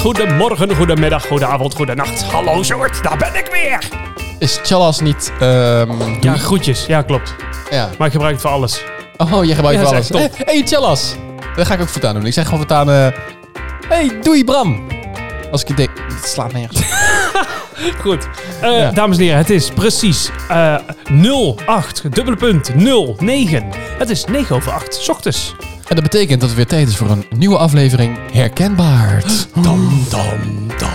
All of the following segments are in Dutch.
goedemorgen, goedemiddag, goedenavond, goedenacht. Hallo Sjoerd, daar ben ik weer. Is Chalas niet... ehm, Ja, groetjes. Ja, klopt. ja. Maar ik gebruik het voor alles. Oh, je gebruikt Ja, wel dat alles. Hé, hey, Chalas. Dat ga ik ook voortaan doen. Ik zeg gewoon voortaan... eh hey, doei Bram. Als ik het denk... Het slaat nergens. Goed. Eh, Ja. Dames en heren, het is precies eh 08, dubbele punt, 09. Het is 9 over 8, 's ochtends. En dat betekent dat het weer tijd is voor een nieuwe aflevering Herkenbaar. Dam, dam, dam.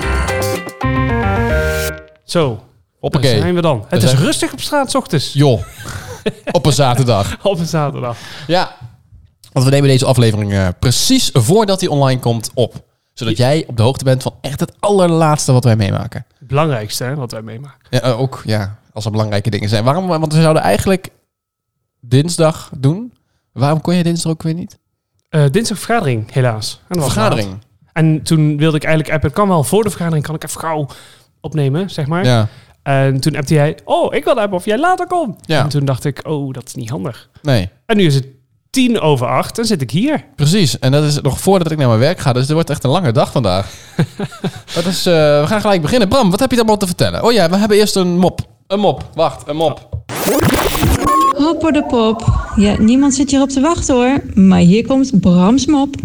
Zo, Hoppakee. daar zijn we dan. Het is zijn- rustig op straat, 's ochtends. Joh. Op een zaterdag. Op een zaterdag. Ja. Want we nemen deze aflevering eh, precies voordat hij online komt op. Zodat jij op de hoogte bent van echt het allerlaatste wat wij meemaken. Het belangrijkste hè, wat wij meemaken. Ja, eh, ook, ja, als er belangrijke dingen zijn. Waarom? Want we zouden eigenlijk dinsdag doen. Waarom kon je dinsdag ook weer niet? Eh, dinsdag vergadering, helaas. En Vergadering. laat. En toen wilde ik eigenlijk appen, kan wel voor de vergadering, kan ik even gauw opnemen, zeg maar. Ja. En toen appte jij, oh, ik wil appen of jij later komt. Ja. En toen dacht ik, oh, dat is niet handig. Nee, En nu is het tien over acht en zit ik hier. precies. En dat is nog voordat ik naar mijn werk ga. Dus het wordt echt een lange dag vandaag. dat is, eh, we gaan gelijk beginnen. Bram, wat heb je allemaal te vertellen? Oh ja, we hebben eerst een mop. Een mop. Wacht, een mop. Hopper de pop. Ja, niemand zit hierop te wachten hoor. Maar hier komt Brams mop.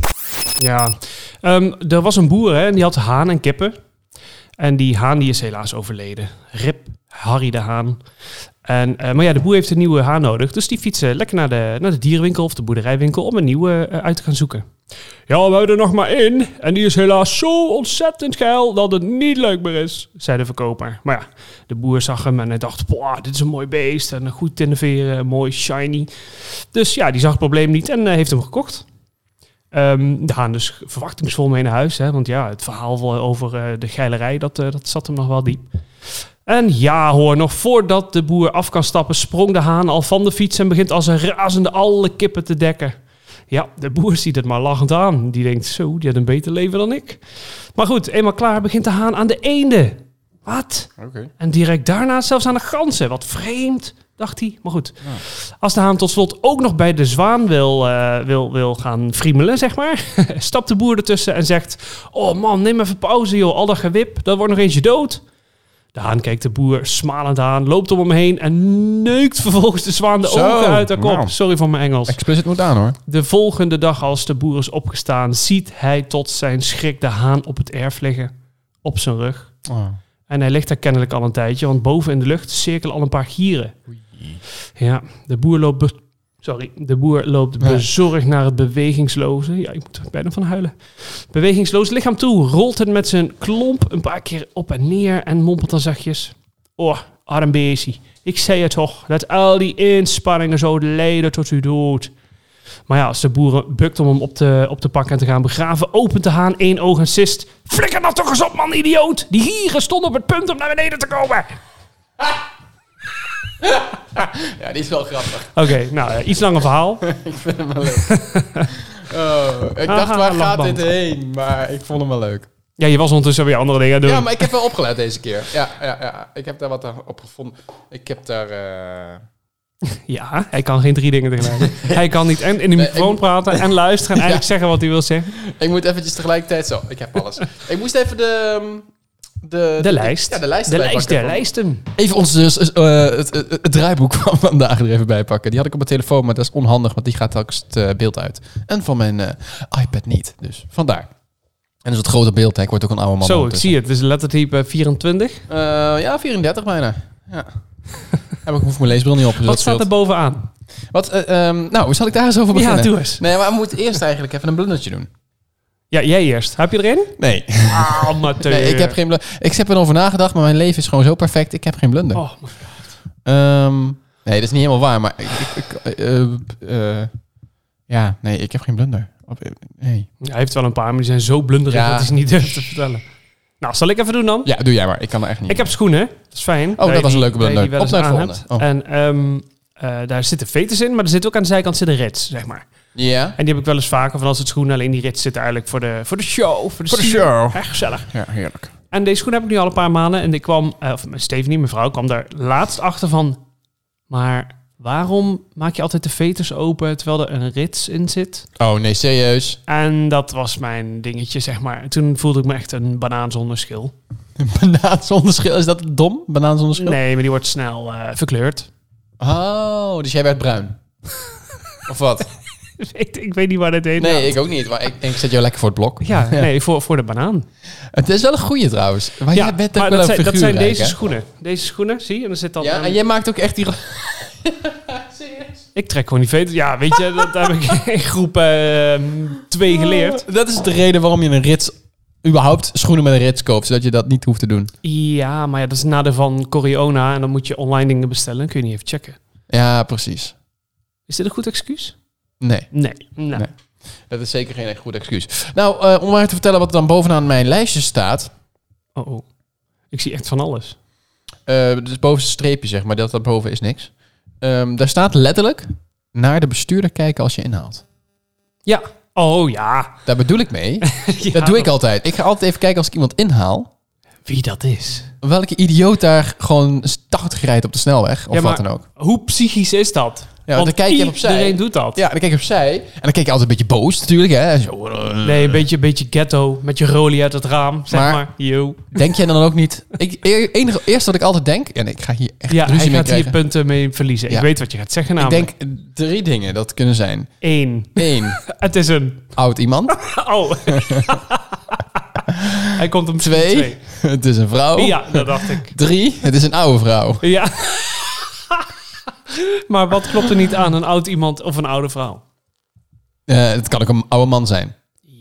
Ja, Ehm, er was een boer hè, en die had haan en kippen. En die haan die is helaas overleden. Rip Harry de Haan. En, eh, maar ja, de boer heeft een nieuwe haan nodig. Dus die fietsen lekker naar de, naar de dierenwinkel of de boerderijwinkel om een nieuwe eh, uit te gaan zoeken. Ja, we hebben er nog maar één. En die is helaas zo ontzettend geil dat het niet leuk meer is, zei de verkoper. Maar ja, de boer zag hem en hij dacht, boah, dit is een mooi beest. En goed in de veren, mooi, shiny. Dus ja, die zag het probleem niet en eh, heeft hem gekocht. Ehm, de haan dus verwachtingsvol mee naar huis. Hè? Want ja, het verhaal over de geilerij, dat, dat zat hem nog wel diep. En ja hoor, nog voordat de boer af kan stappen, sprong de haan al van de fiets en begint als een razende alle kippen te dekken. Ja, de boer ziet het maar lachend aan. Die denkt, zo, die had een beter leven dan ik. Maar goed, eenmaal klaar begint de haan aan de eenden. Wat? En direct daarna zelfs aan de ganzen. Wat vreemd, dacht hij. Maar goed, als de haan tot slot ook nog bij de zwaan wil, eh, wil, wil gaan friemelen, zeg maar, stapt de boer ertussen en zegt: Oh man, neem even pauze, joh. Al dat gewip, dat wordt nog eentje dood. De haan kijkt de boer smalend aan, loopt om hem heen en neukt vervolgens de zwaan de Zo, ogen uit haar kop. nou. Sorry voor mijn Engels. Explicit moet aan hoor. De volgende dag, als de boer is opgestaan, ziet hij tot zijn schrik de haan op het erf liggen, op zijn rug. Oh. En hij ligt daar kennelijk al een tijdje, want boven in de lucht cirkelen al een paar gieren. Ja, de boer loopt, be- Sorry, de boer loopt bezorgd naar het bewegingsloze. Ja, ik moet er bijna van huilen. Bewegingsloze lichaam toe, rolt het met zijn klomp een paar keer op en neer en mompelt dan zachtjes. Oh, arm beestje. Ik zei het toch, dat al die inspanningen zouden leiden tot uw dood. Maar ja, als de boeren bukt om hem op te, op te pakken en te gaan begraven, opent de haan één oog en sist. Flikker nou toch eens op, man, idioot! Die hieren stonden op het punt om naar beneden te komen. Ja, die is wel grappig. Oké, nou, eh, iets langer verhaal. ik vind hem wel leuk. Oh, ik dacht, Haha, waar gaat dit heen? Maar ik vond hem wel leuk. Ja, je was ondertussen weer andere dingen doen. Ja, maar ik heb wel opgelet deze keer. Ja, ja, ja. Ik heb daar wat op gevonden. Ik heb daar... eh, Ja, hij kan geen drie dingen tegelijk. hij kan niet en in de microfoon praten en luisteren en eigenlijk zeggen wat hij wil zeggen. Ik moet eventjes tegelijkertijd zo. Ik heb alles. ik moest even de... ehm, De, De lijst. Ja, de lijst De lijst der van- lijsten. Even ons dus, eh, het, het, het draaiboek van vandaag er even bij pakken. Die had ik op mijn telefoon, maar dat is onhandig, want die gaat telkens het eh, beeld uit. En van mijn eh, iPad niet. Dus vandaar. En dus het grote beeld, hè. ik word ook een oude man. Zo, ik zie het. Is lettertype 24. Eh, ja, 34 bijna. Ja. Heb ik hoef mijn leesbril niet op. dus Wat staat er bovenaan? Wat, eh, ehm, nou, zal ik daar eens over beginnen? Ja, doe eens. Nee, maar we moeten eerst eigenlijk even een blundertje doen. Ja, jij eerst. Heb je erin? Nee. Amateur. nee ik heb geen blunder. Ik heb erover nagedacht, maar mijn leven is gewoon zo perfect. Ik heb geen blunder. Oh, Ehm, nee, dat is niet helemaal waar, maar ik... ik, ik eh, eh, ja, nee, ik heb geen blunder. Of, eh, nee. hij heeft wel een paar, maar die zijn zo blunderig Ja. dat hij ze niet durft te vertellen. Nou, zal ik even doen dan? Ja, doe jij maar. Ik kan er echt niet. Ik heb schoenen. Dat is fijn. dat je was een leuke dat blunder. Op naar aan het hebt. volgende. En ehm, eh, daar zitten veters in, maar er zit ook aan de zijkant zit een rits, zeg maar. Ja? En die heb ik wel eens vaker van als het schoenen alleen die rits zit eigenlijk voor de, voor de show. Voor de, Voor de sier. show. Echt gezellig. Ja, heerlijk. En deze schoen heb ik nu al een paar maanden. En ik kwam, eh, of Stephanie, mijn vrouw, kwam daar laatst achter van... Maar waarom maak je altijd de veters open terwijl er een rits in zit? Oh nee, serieus? En dat was mijn dingetje, zeg maar. Toen voelde ik me echt een banaan zonder schil. Banaan zonder schil, is dat dom? Banaan zonder schil? Nee, maar die wordt snel eh, verkleurd. Oh, dus jij werd bruin. of wat? ik, ik weet niet waar dit heen Nee, gaat. ik ook niet. Maar ik, ik zet jou lekker voor het blok. Ja, nee, voor, voor de banaan. Het is wel een goeie trouwens. Maar ja, jij bent ook maar wel dat een zijn, dat zijn deze hè? schoenen. Deze schoenen, zie je? En er zit dan Ja, en jij maakt ook echt die... Ik trek gewoon die veters. Ja, weet je, dat heb ik in groep 2 geleerd. Dat is de reden waarom je een rits... überhaupt schoenen met een rits koopt. Zodat je dat niet hoeft te doen. Ja, maar ja, dat is het nadeel van Coriona. En dan moet je online dingen bestellen. Dan kun je niet even checken. Ja, precies. Is dit een goed excuus? Nee. Nee. Nou, Nee. Dat is zeker geen goed excuus. Nou, eh, om maar te vertellen wat er dan bovenaan mijn lijstje staat. Oh, oh. Ik zie echt van alles. eh dus bovenste streepje, zeg maar. Dat daarboven is niks. Ehm, daar staat letterlijk... naar de bestuurder kijken als je inhaalt. Ja. Oh ja. Daar bedoel ik mee. Ja, dat doe ik altijd. Ik ga altijd even kijken als ik iemand inhaal... Wie dat is. welke idioot daar gewoon 80 rijdt op de snelweg. Of Ja, wat dan ook. Hoe psychisch is dat? Ja, Want dan kijk je opzij. Iedereen doet dat. Ja, dan kijk je opzij. En dan kijk je altijd een beetje boos natuurlijk. Hè? Zo, eh. Nee, een beetje, een beetje ghetto. Met je rolie uit het raam. Zeg Maar- maar. Yo. Denk jij dan ook niet... Ik, e- enige, eerst wat ik altijd denk... En ik ga hier echt Ja, ruzie mee gaat hier punten mee verliezen. Ja. Ik weet wat je gaat zeggen Ik namelijk. denk drie dingen dat kunnen zijn. Eén. Eén, Het is een... oud iemand. Oh. hij komt om Twee, twee. het is een vrouw. Ja, dat dacht ik. Drie, het is een oude vrouw. Ja. Maar wat klopt er niet aan een oud iemand of een oude vrouw? Eh, het kan ook een oude man zijn.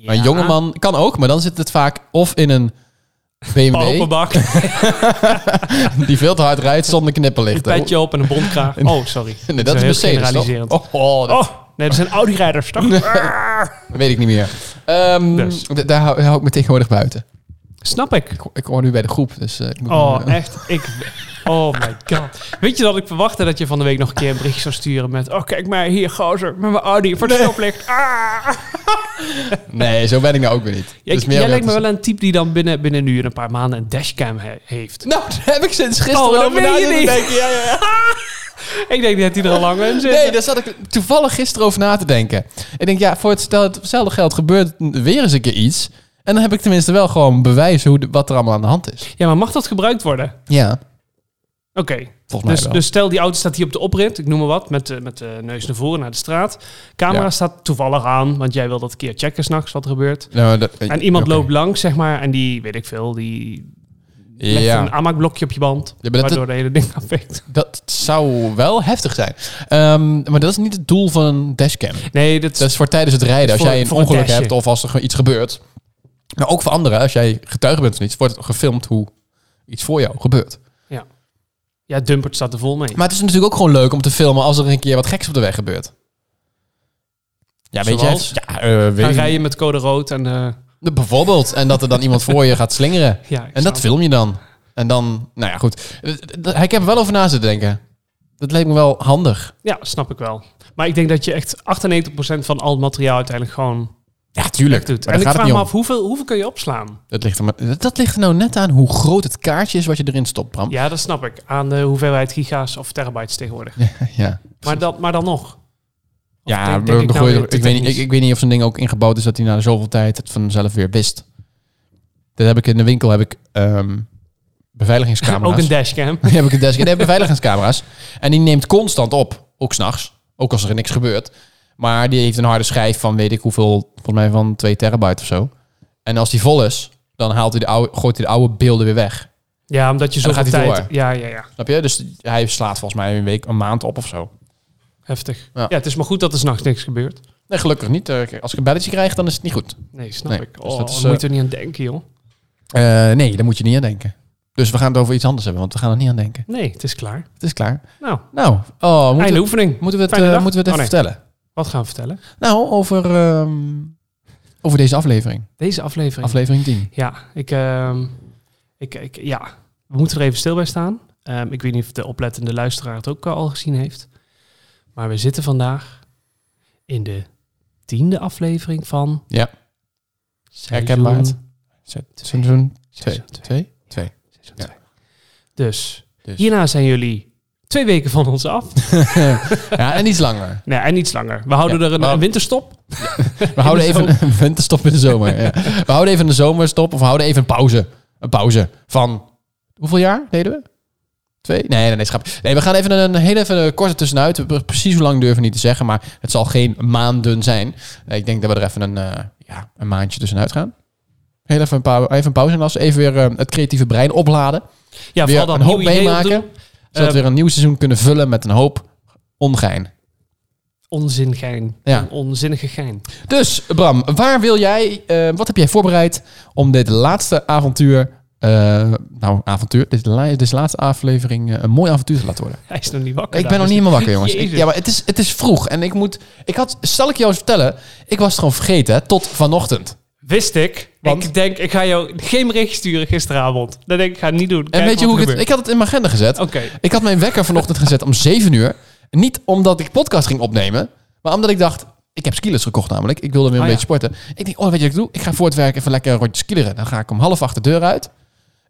Maar een jonge man kan ook, maar dan zit het vaak of in een BMW Open bak, die veel te hard rijdt zonder een knipperlichten. petje op en een bondkraag. Oh, sorry. Nee, dat is heel Mercedes, toch? generaliserend. Oh, oh, dat Oh, nee, dat zijn Audi-rijders, toch? weet ik niet meer. Ehm, Dus. d- Daar hou, hou ik me tegenwoordig buiten. Snap ik. Ik, ik hoor nu bij de groep, dus eh, ik moet... Oh, eh, echt. Ik... Oh my god. Weet je dat ik verwachtte dat je van de week nog een keer een berichtje zou sturen met... Oh, kijk maar hier, gozer, met mijn Audi voor het stoplicht. Ah. Nee, zo ben ik nou ook weer niet. Ja, Dus jij lijkt me wel een type die dan binnen, binnen nu en een paar maanden een dashcam he- heeft. Nou, daar heb ik sinds gisteren Oh, dat over meen na je zitten niet. denken. Ja, ja, ja. Ik denk dat hij er al lang in zit. Nee, daar zat ik toevallig gisteren over na te denken. Ik denk, ja, voor het stel- hetzelfde geld gebeurt weer eens een keer iets. En dan heb ik tenminste wel gewoon bewijs hoe de- wat er allemaal aan de hand is. Ja, maar mag dat gebruikt worden? Ja, Oké. Dus, dus stel die auto staat hier op de oprit, ik noem maar wat, met, de- met de neus naar voren naar de straat. Camera Ja. staat toevallig aan, want jij wil dat een keer checken s'nachts wat er gebeurt. Nou, dat- En iemand loopt langs, zeg maar, en die, weet ik veel, die legt Ja. een aanmaakblokje op je band, Ja, maar dat- waardoor de hele ding afweekt. Dat zou wel heftig zijn. Ehm, maar dat is niet het doel van een dashcam. Nee, dat, Dat is voor tijdens het rijden. Als jij een ongeluk hebt of als er iets gebeurt. Maar ook voor anderen. Als jij getuige bent van iets, wordt gefilmd hoe iets voor jou gebeurt. ja, Dumpert staat er vol mee. Maar het is natuurlijk ook gewoon leuk om te filmen als er een keer wat geks op de weg gebeurt. Ja, weet Zoals? je? Ja, eh, weet Gaan rijden met code rood en... niet. Bijvoorbeeld. En dat er dan iemand voor je gaat slingeren. ja, En dat film je dan. En dan, nou ja, goed. Eh, Ik heb er wel over na zitten denken. Dat leek me wel handig. Ja, snap ik wel. Maar ik denk dat je echt 98% van al het materiaal uiteindelijk gewoon Ja, tuurlijk. doet. Maar en ik vraag me om. af, hoeveel, hoeveel kun je opslaan? Dat ligt, er maar, dat ligt er nou net aan hoe groot het kaartje is wat je erin stopt, Bram. Ja, dat snap ik. Aan de hoeveelheid giga's of terabytes tegenwoordig. ja. Maar, dan, maar dan nog. Of Ja, denk- we- denk ik nou weet niet, ik, technisch? ik weet niet of zo'n ding ook ingebouwd is dat hij na zoveel tijd het vanzelf weer wist. Dat heb ik in de winkel, heb ik ehm, beveiligingscamera's. Ook een dashcam. Die heb ik een die hebben beveiligingscamera's. En die neemt constant op. Ook s'nachts. Ook als er niks gebeurt. Maar die heeft een harde schijf van weet ik hoeveel. Volgens mij van 2 terabyte of zo. En als die vol is, dan haalt hij de oude, gooit hij de oude beelden weer weg. Ja, omdat je zoveel gaat tijd... door. Ja, ja, ja. Snap je? Dus hij slaat volgens mij een week, een maand op of zo. Heftig. Ja. Ja. het is maar goed dat er s'nachts niks gebeurt. Nee, gelukkig niet. Eh, Als ik een belletje krijg, dan is het niet goed. Nee, snap Nee, ik. dus Oh, dat is, moet je eh, er niet aan denken, joh. Eh, nee, daar moet je niet aan denken. Dus we gaan het over iets anders hebben, want we gaan er niet aan denken. Nee, het is klaar. Het is klaar. Nou, Nou, oh, moeten, we, oefening. moeten we het, eh, moeten we het Oh, even vertellen? Wat gaan we vertellen? Nou, over, ehm, over deze aflevering. Deze aflevering. Aflevering 10. Ja, ik, ehm, ik, ik, ja, we moeten er even stil bij staan. Ehm, ik weet niet of de oplettende luisteraar het ook al gezien heeft. Maar we zitten vandaag in de tiende aflevering van... Ja. Herkenbaar. Seizoen 2. Seizoen twee. 2? 2. seizoen Ja. twee. Dus, Dus. hierna zijn jullie twee weken van ons af. Ja, en iets langer. Nee, en iets langer. We houden Ja, er een, winterstop. We houden de even een winterstop in de zomer. Ja. We houden even een zomerstop of we houden even een pauze. Een pauze van... Hoeveel jaar deden we? Twee? Nee, nee, nee, schap. Nee, we gaan even een, een hele even een korte tussenuit. We- Precies hoe lang durven we niet te zeggen, maar het zal geen maanden zijn. Ik denk dat we er even een, eh, ja, een maandje tussenuit gaan. Heel even een, pauze, even een pauze als even weer eh, het creatieve brein opladen. Ja, weer vooral dan een hoop meemaken. Zodat Eh, we weer een nieuw seizoen kunnen vullen met een hoop ongein. Onzingein. Ja. Een onzinnige gein. Dus Bram, waar wil jij, eh, wat heb jij voorbereid om dit laatste avontuur, eh, nou avontuur, dit, la- dit is de laatste aflevering eh, een mooi avontuur te laten worden? Hij is nog niet wakker. Ik ben nog niet meer wakker jongens. Ik- ja, maar het is, het is vroeg en ik moet, ik had, zal ik jou eens vertellen, ik was het gewoon vergeten hè, tot vanochtend. Wist ik. Want? Ik denk, ik ga jou geen bericht sturen gisteravond. Dat denk ik, ik ga het niet doen. En Kijk weet je hoe ik het, ik had het in mijn agenda gezet. Oké. Ik had mijn wekker vanochtend gezet om 7 uur. Niet omdat ik podcast ging opnemen, maar omdat ik dacht, ik heb skilers gekocht namelijk. Ik wilde weer een Oh, ja. beetje sporten. Ik denk, oh, weet je wat ik doe? Ik ga voor het werk even lekker een rondje skileren. Dan ga ik om half acht de deur uit.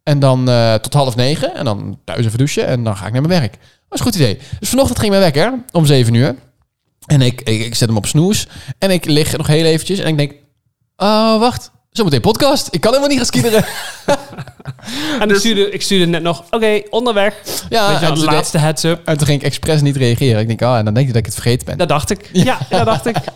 En dan eh, tot half negen. En dan thuis even douchen. En dan ga ik naar mijn werk. Dat is een goed idee. Dus vanochtend ging mijn wekker om 7 uur. En ik, ik, ik zet hem op snoes. En ik lig nog heel eventjes. En ik denk, oh, wacht. Zometeen podcast. Ik kan helemaal niet gaan skileren. En ik, stuurde, ik stuurde net nog, oké, onderweg. ja, en de laatste heads-up. en toen ging ik expres niet reageren. Ik denk, oh, en dan denk je dat ik het vergeten ben. Dat dacht ik. Ja, dat dacht ik.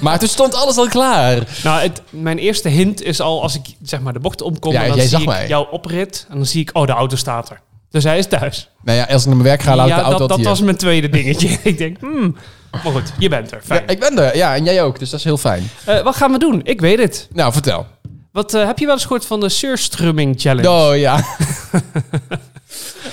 Maar toen stond alles al klaar. Nou, het, mijn eerste hint is al als ik zeg maar de bocht omkom. Ja, en dan jij zie zag ik mij. jouw oprit. En dan zie ik, oh, de auto staat er. Dus hij is thuis. Nou ja, als ik naar mijn werk ga, laat ik de auto dat, dat was mijn tweede dingetje. ik denk, hmm. Maar goed, je bent er. Fijn. Ja, ik ben er. Ja, en jij ook. Dus dat is heel fijn. Eh, wat gaan we doen? Ik weet het. Nou, vertel. Wat, eh, heb je wel eens gehoord van de Surströmming Challenge? Oh, ja.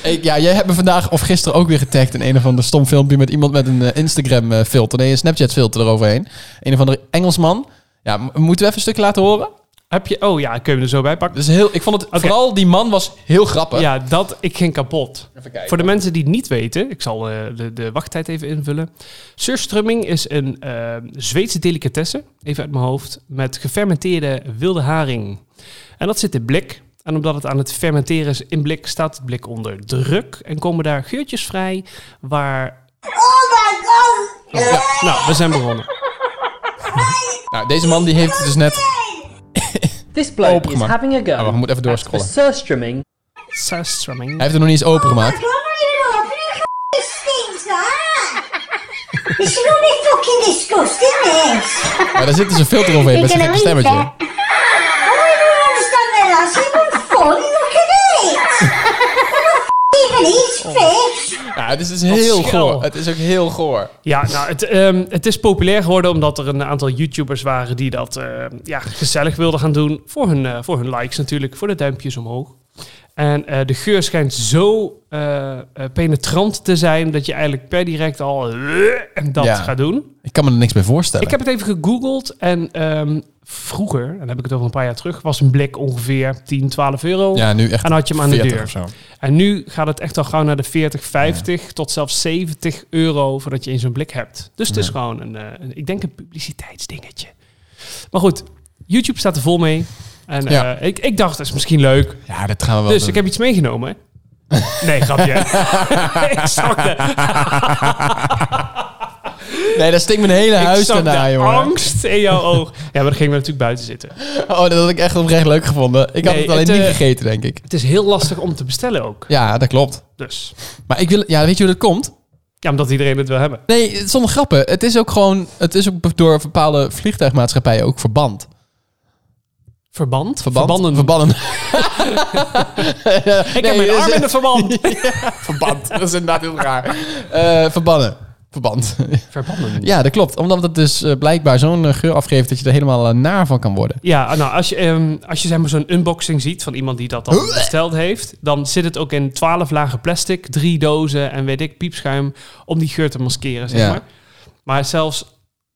ik, ja, jij hebt me vandaag of gisteren ook weer getagd in een of ander stom filmpje met iemand met een eh, Instagram filter. Nee, een Snapchat filter eroverheen. Een of andere Engelsman. Ja, moeten we even een stukje laten horen? Heb je, oh ja, kun je hem er zo bij pakken? Dus heel, ik vond het, vooral die man was heel grappig. Ja, dat, ik ging kapot. Even kijken. Voor de mensen die het niet weten, ik zal eh, de, de wachttijd even invullen. Surströmming is een eh, Zweedse delicatesse, even uit mijn hoofd, met gefermenteerde wilde haring. En dat zit in blik. En omdat het aan het fermenteren is in blik, staat het blik onder druk. En komen daar geurtjes vrij waar... Ja, nou, we zijn begonnen. Nou, deze man die heeft het dus net... This bloke is having a go Oh, we moeten even doorscrollen. surströmming Surströmming. Hij heeft het nog niet eens opengemaakt. That! It's really fucking disgusting! Maar daar zit dus een filter overheen met zijn gekke stemmetje. Oh, I don't understand that. Ja, het is dus heel goor. Het is ook heel goor. Ja, nou, het, ehm, het is populair geworden omdat er een aantal YouTubers waren die dat eh, ja, gezellig wilden gaan doen. Voor hun, eh, voor hun likes natuurlijk, voor de duimpjes omhoog. En eh, de geur schijnt zo eh, eh, penetrant te zijn dat je eigenlijk per direct al en dat Ja. gaat doen. Ik kan me er niks bij voorstellen. Ik heb het even gegoogeld en ehm, vroeger, en dan heb ik het over een paar jaar terug, was een blik ongeveer 10, 12 euro. Ja, nu echt En had je hem aan de 40 deur. of zo. En nu gaat het echt al gauw naar de 40, 50 tot zelfs 70 euro voordat je in zo'n blik hebt. Dus het is gewoon een, een- ik denk een publiciteitsdingetje. Maar goed, YouTube staat er vol mee. En Ja. eh, ik, ik dacht, dat is misschien leuk. Ja, dat gaan we wel Dus doen. ik heb iets meegenomen. Nee, grapje. ik zag de, Nee, dat stinkt mijn hele huis daarna, jongen. angst in jouw oog. Ja, maar dan gingen we natuurlijk buiten zitten. Oh, dat had ik echt oprecht leuk gevonden. Ik had het alleen het, niet eh, gegeten, denk ik. Het is heel lastig om te bestellen ook. Ja, dat klopt. Dus, Maar ik wil... Ja, weet je hoe dat komt? ja, omdat iedereen het wil hebben. Nee, zonder grappen. Het is ook gewoon... Het is ook door bepaalde vliegtuigmaatschappijen ook verband. Verband? Verband? Verbanden. Verbannen. Ik Nee, heb mijn is- arm in de verband. verband. Dat is inderdaad heel raar. Eh, verbannen. Verband. Verbanden. ja, dat klopt. Omdat het dus eh, blijkbaar zo'n eh, geur afgeeft dat je er helemaal naar van kan worden. Ja, nou, als je, ehm, als je zeg maar, zo'n unboxing ziet van iemand die dat dan besteld heeft, dan zit het ook in 12 lagen plastic, drie dozen en weet ik, piepschuim, om die geur te maskeren, zeg Ja. maar. Maar zelfs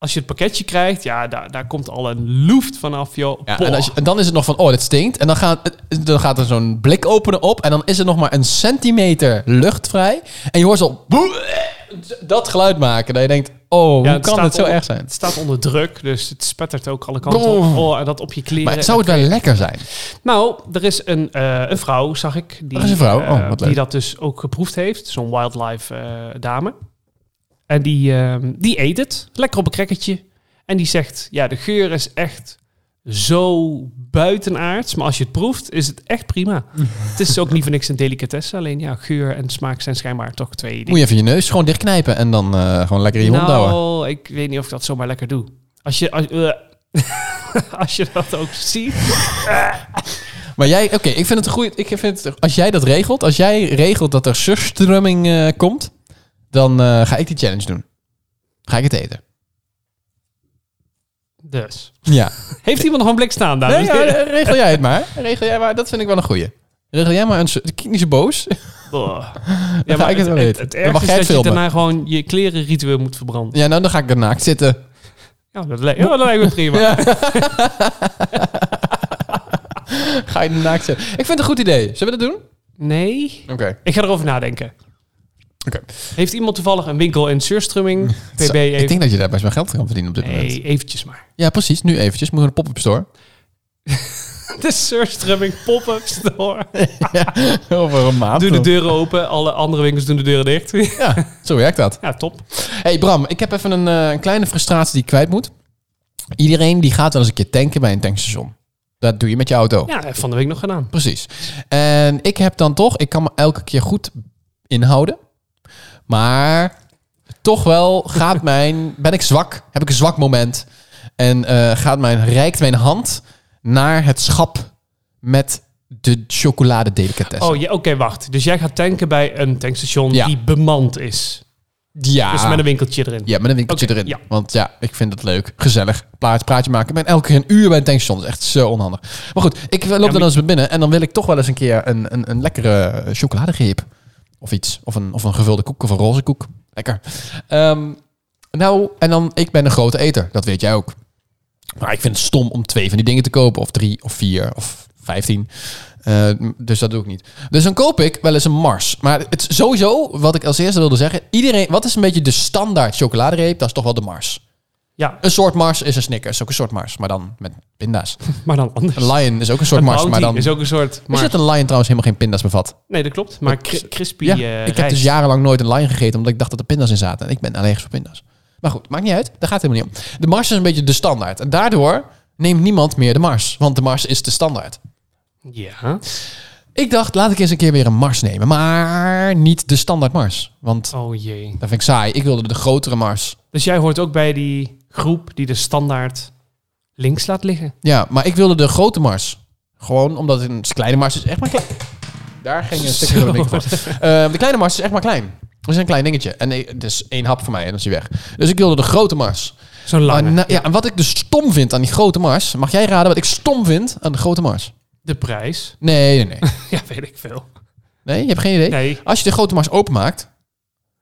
als je het pakketje krijgt, ja, daar, daar komt al een loeft vanaf, joh. Ja, en, als je- en dan is het nog van, oh, dit stinkt. En dan gaat, dan gaat er zo'n blik openen op. En dan is er nog maar een centimeter lucht vrij. En je hoort zo dat geluid maken. Dat je denkt, oh, hoe Ja, het kan het zo onder- erg zijn? Het staat onder druk, dus het spettert ook alle kanten op. Oh. En dat op je kleren. Maar zou het wel lekker zijn? Nou, er is een, eh, een vrouw, zag ik. Die, Er is een vrouw? eh, Oh, wat leuk. die dat dus ook geproefd heeft. Zo'n wildlife eh, dame. En die, ehm, die eet het. Lekker op een crackertje. En die zegt, ja, de geur is echt zo buitenaards. Maar als je het proeft, is het echt prima. het is ook niet voor niks een delicatesse. Alleen ja, geur en smaak zijn schijnbaar toch twee dingen. Moet je even je neus gewoon dichtknijpen en dan eh, gewoon lekker in je mond houden. Nou, ik weet niet of ik dat zomaar lekker doe. Als je, als, eh, als je dat ook ziet. Maar jij, oké, ik vind het een goede. Ik vind het, als jij dat regelt, als jij regelt dat er surstrumming eh komt, dan eh, ga ik die challenge doen. Ga ik het eten. Dus. Ja. Heeft iemand nog een blik staan daar? Nee, ja, eh, regel jij het maar. Regel jij maar. Dat vind ik wel een goeie. Regel jij maar een. Kijk niet zo boos. Boah. Dan ga ik het wel het, het, Dan mag jij is het dat je filmen. daarna gewoon je kleren ritueel moet verbranden. Ja, nou dan ga ik er naakt zitten. Ja, dat, lijkt, ja, dat lijkt me prima. Ja. ga je naakt zitten. Ik vind het een goed idee. Zullen we dat doen? Nee, Oké. ik ga erover nadenken. Heeft iemand toevallig een winkel in Surströmming? PB even. Ik denk dat je daar best wel geld kan verdienen op dit moment. Nee, eventjes maar. Ja, precies. Nu eventjes. Moet een pop-up store. De Surströmming pop-up store. Over een maand. Doe de deuren open, alle andere winkels doen de deuren dicht. Ja, zo werkt dat. ja, top. Hey Bram, ik heb even een, eh, een kleine frustratie die ik kwijt moet. Iedereen die gaat wel eens een keer tanken bij een tankstation. Dat doe je met je auto. Ja, van de week nog gedaan. Precies. En ik heb dan toch, ik kan me elke keer goed inhouden. Maar toch wel gaat mijn, ben ik zwak, heb ik een zwak moment. En eh, gaat mijn, reikt mijn hand naar het schap met de chocoladedelicatessen. Oh, ja, oké, wacht. Dus jij gaat tanken bij een tankstation Ja. die bemand is. ja. Dus met een winkeltje erin. Ja, met een winkeltje erin. ja. Want ja, ik vind het leuk. Gezellig. Plaatje, praatje maken. Ik ben elke keer een uur bij een tankstation. Dat is echt zo onhandig. Maar goed, ik loop maar- dan eens binnen. En dan wil ik toch wel eens een keer een, een, een lekkere chocoladereep. Of iets. Of een, of een gevulde koek. Of een roze koek. Lekker. Ehm, nou, en dan, ik ben een grote eter. Dat weet jij ook. Maar ik vind het stom om twee van die dingen te kopen. Of drie, of vier, of vijftien. Eh, dus dat doe ik niet. Dus dan koop ik wel eens een Mars. Maar het sowieso, wat ik als eerste wilde zeggen. Iedereen, wat is een beetje de standaard chocoladereep? Dat is toch wel de Mars. Ja, Een soort Mars is een Snickers. Ook een soort Mars, maar dan met pinda's. maar dan anders. Een Lion is ook een soort Een Mars, maar dan... is ook een soort... Maar, je dat een Lion trouwens helemaal geen pinda's bevat? nee, dat klopt. Maar Dat- crispy Ja, eh, ik heb rijst. dus jarenlang nooit een Lion gegeten, omdat ik dacht dat er pinda's in zaten. En ik ben allergisch voor pinda's. Maar goed, maakt niet uit. Daar gaat het helemaal niet om. De Mars is een beetje de standaard. En daardoor neemt niemand meer de Mars. Want de Mars is de standaard. Ja. Ik dacht, laat ik eens een keer weer een Mars nemen. Maar niet de standaard Mars. Want Oh jee. dat vind ik saai. Ik wilde de grotere Mars. Dus jij hoort ook bij die groep die de standaard links laat liggen. Ja, maar ik wilde de grote Mars. Gewoon omdat een kleine Mars is echt maar klein. Daar ging een stukje door de microfoon. Eh, de kleine Mars is echt maar klein. Dat is een klein dingetje. En nee, het is één hap voor mij en dan is hij weg. Dus ik wilde de grote Mars. Zo'n lange. Maar na- ja, en wat ik dus stom vind aan die grote Mars... Mag jij raden wat ik stom vind aan de grote Mars? De prijs. Nee, nee, nee. Ja, weet ik veel. Nee, je hebt geen idee? Nee. Als je de grote Mars openmaakt...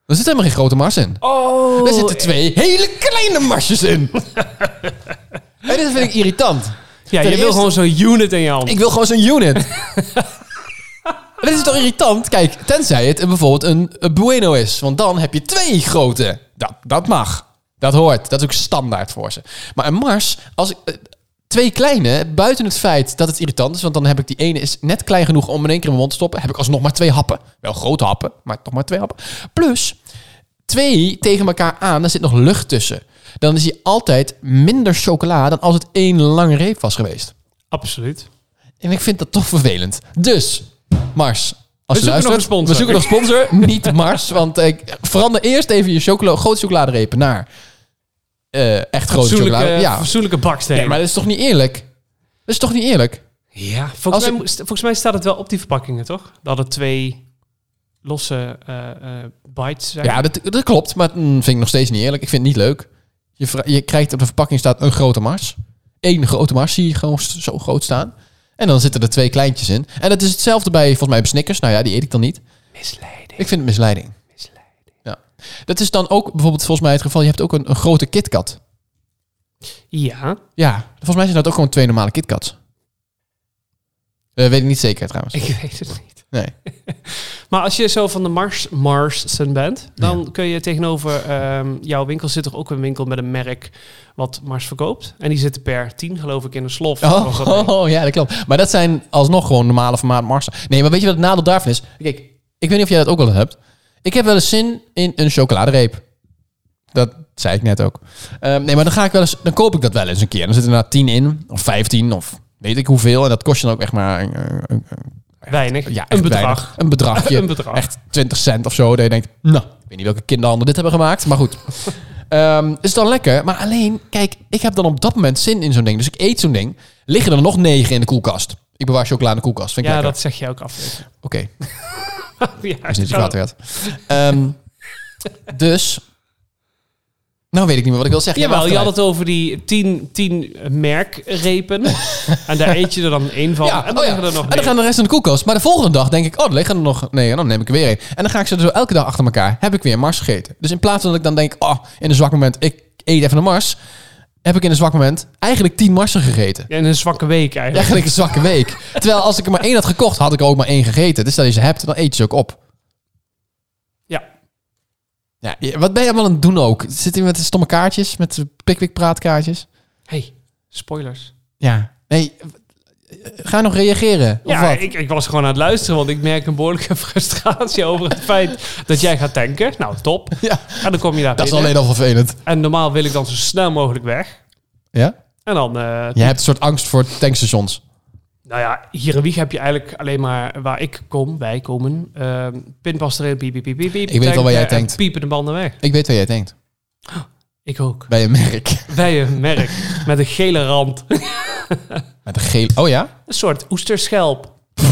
Dan zit helemaal geen grote Mars in. Oh. Er zitten twee hele kleine Marsjes in. en dit vind ik irritant. Ja, ten je wil gewoon zo'n unit in je hand. Ik wil gewoon zo'n unit. Dit is toch irritant? Kijk, tenzij het bijvoorbeeld een, een Bueno is. Want dan heb je twee grote. Dat, dat mag. Dat hoort. Dat is ook standaard voor ze. Maar een Mars, als ik... eh, Twee kleine, buiten het feit dat het irritant is, want dan heb ik die ene is net klein genoeg om in één keer in mijn mond te stoppen, heb ik alsnog maar twee happen. Wel grote happen, maar toch maar twee happen. Plus, twee tegen elkaar aan, daar zit nog lucht tussen. Dan is die altijd minder chocola dan als het één lange reep was geweest. Absoluut. En ik vind dat toch vervelend. Dus, Mars. Als We je zoeken nog een sponsor. we zoeken nog sponsor. niet Mars, want ik verander eerst even je chocola, grote chocoladerepen naar eh, echt grote chocolade. Ja. fatsoenlijke bakstenen. ja, maar dat is toch niet eerlijk? Dat is toch niet eerlijk? Ja, Als volgens, mij, ik- moest- volgens mij staat het wel op die verpakkingen, toch? Dat het twee losse eh, eh, bites zijn. Ja, dat, dat klopt, maar dat vind ik nog steeds niet eerlijk. Ik vind het niet leuk. Je, je krijgt op de verpakking staat een grote Mars. Eén grote Mars zie je gewoon zo groot staan. En dan zitten er twee kleintjes in. En dat is hetzelfde bij, volgens mij, bij Snickers. Nou ja, die eet ik dan niet. Misleiding. Ik vind het misleiding. Misleiding. Ja. Dat is dan ook bijvoorbeeld volgens mij het geval. Je hebt ook een, een grote KitKat. Ja, Ja, volgens mij zijn dat ook gewoon twee normale KitKats. Eh weet ik niet zeker trouwens. ik weet het niet. Nee. Maar als je zo van de Mars Marsen bent, dan kun je tegenover ehm, jouw winkel zit er ook een winkel met een merk wat Mars verkoopt. En die zitten per 10 geloof ik in een slof. Oh, oh, ja, dat klopt. Maar dat zijn alsnog gewoon normale formaat Marsen. Nee, maar weet je wat het nadeel daarvan is? Kijk, ik weet niet of jij dat ook wel hebt. Ik heb wel eens zin in een chocoladereep. Dat zei ik net ook. Ehm, nee, maar dan ga ik wel eens, dan koop ik dat wel eens een keer. Dan zit er na 10 in, of 15, of weet ik hoeveel. En dat kost je dan ook echt maar een, een- een- Weinig. ja, een bedrag. weinig. Een bedragje. Een bedrag. Echt 20 cent of zo. Dat je denkt, nou, ik weet niet welke kinderhanden dit hebben gemaakt. Maar goed. Ehm, is dan lekker. Maar alleen, kijk, ik heb dan op dat moment zin in zo'n ding. Dus ik eet zo'n ding. Liggen er nog negen in de koelkast. Ik bewaar chocola in de koelkast. Vind ik Ja, lekker. dat zeg je ook af. Oké, ja, is niet zo werd. Ehm, dus... Nou weet ik niet meer wat ik wil zeggen. Jawel, je had het over die 10 10 merkrepen. en daar eet je er dan één van. Ja, en dan oh ja. liggen er nog en dan gaan de rest in de koelkast. Maar de volgende dag denk ik, oh, er liggen er nog... Nee, dan neem ik er weer een. En dan ga ik ze zo elke dag achter elkaar. Heb ik weer een Mars gegeten. Dus in plaats van dat ik dan denk, oh, in een zwak moment, ik eet even een Mars. Heb ik in een zwak moment eigenlijk tien Marsen gegeten. Ja, in een zwakke week eigenlijk. Eigenlijk een zwakke week. Terwijl als ik er maar één had gekocht, had ik er ook maar één gegeten. Dus stel je ze hebt, dan eet je ze ook op. Ja. Wat ben je allemaal aan het doen ook? Zit je met de stomme kaartjes? Met de pickwick praatkaartjes? hey, spoilers. Ja. Nee, ga nog reageren. Of Ja, wat? ik, ik was gewoon aan het luisteren, want ik merk een behoorlijke frustratie over het feit dat jij gaat tanken. Nou, top. Ja, En dan kom je daar dat is alleen al vervelend. En normaal wil ik dan zo snel mogelijk weg. Ja? En dan, eh, Je hebt een soort angst voor tankstations. Nou ja, hier in Wieg heb je eigenlijk alleen maar waar ik kom, wij komen. ehm pinpas erin, piep, piep, piep, piep. Ik weet wel waar jij tankt. Piepen de banden weg. Ik weet waar jij denkt. Ik ook. Bij een merk. Bij een merk met een gele rand. Met een gele... Oh ja? Een soort oesterschelp.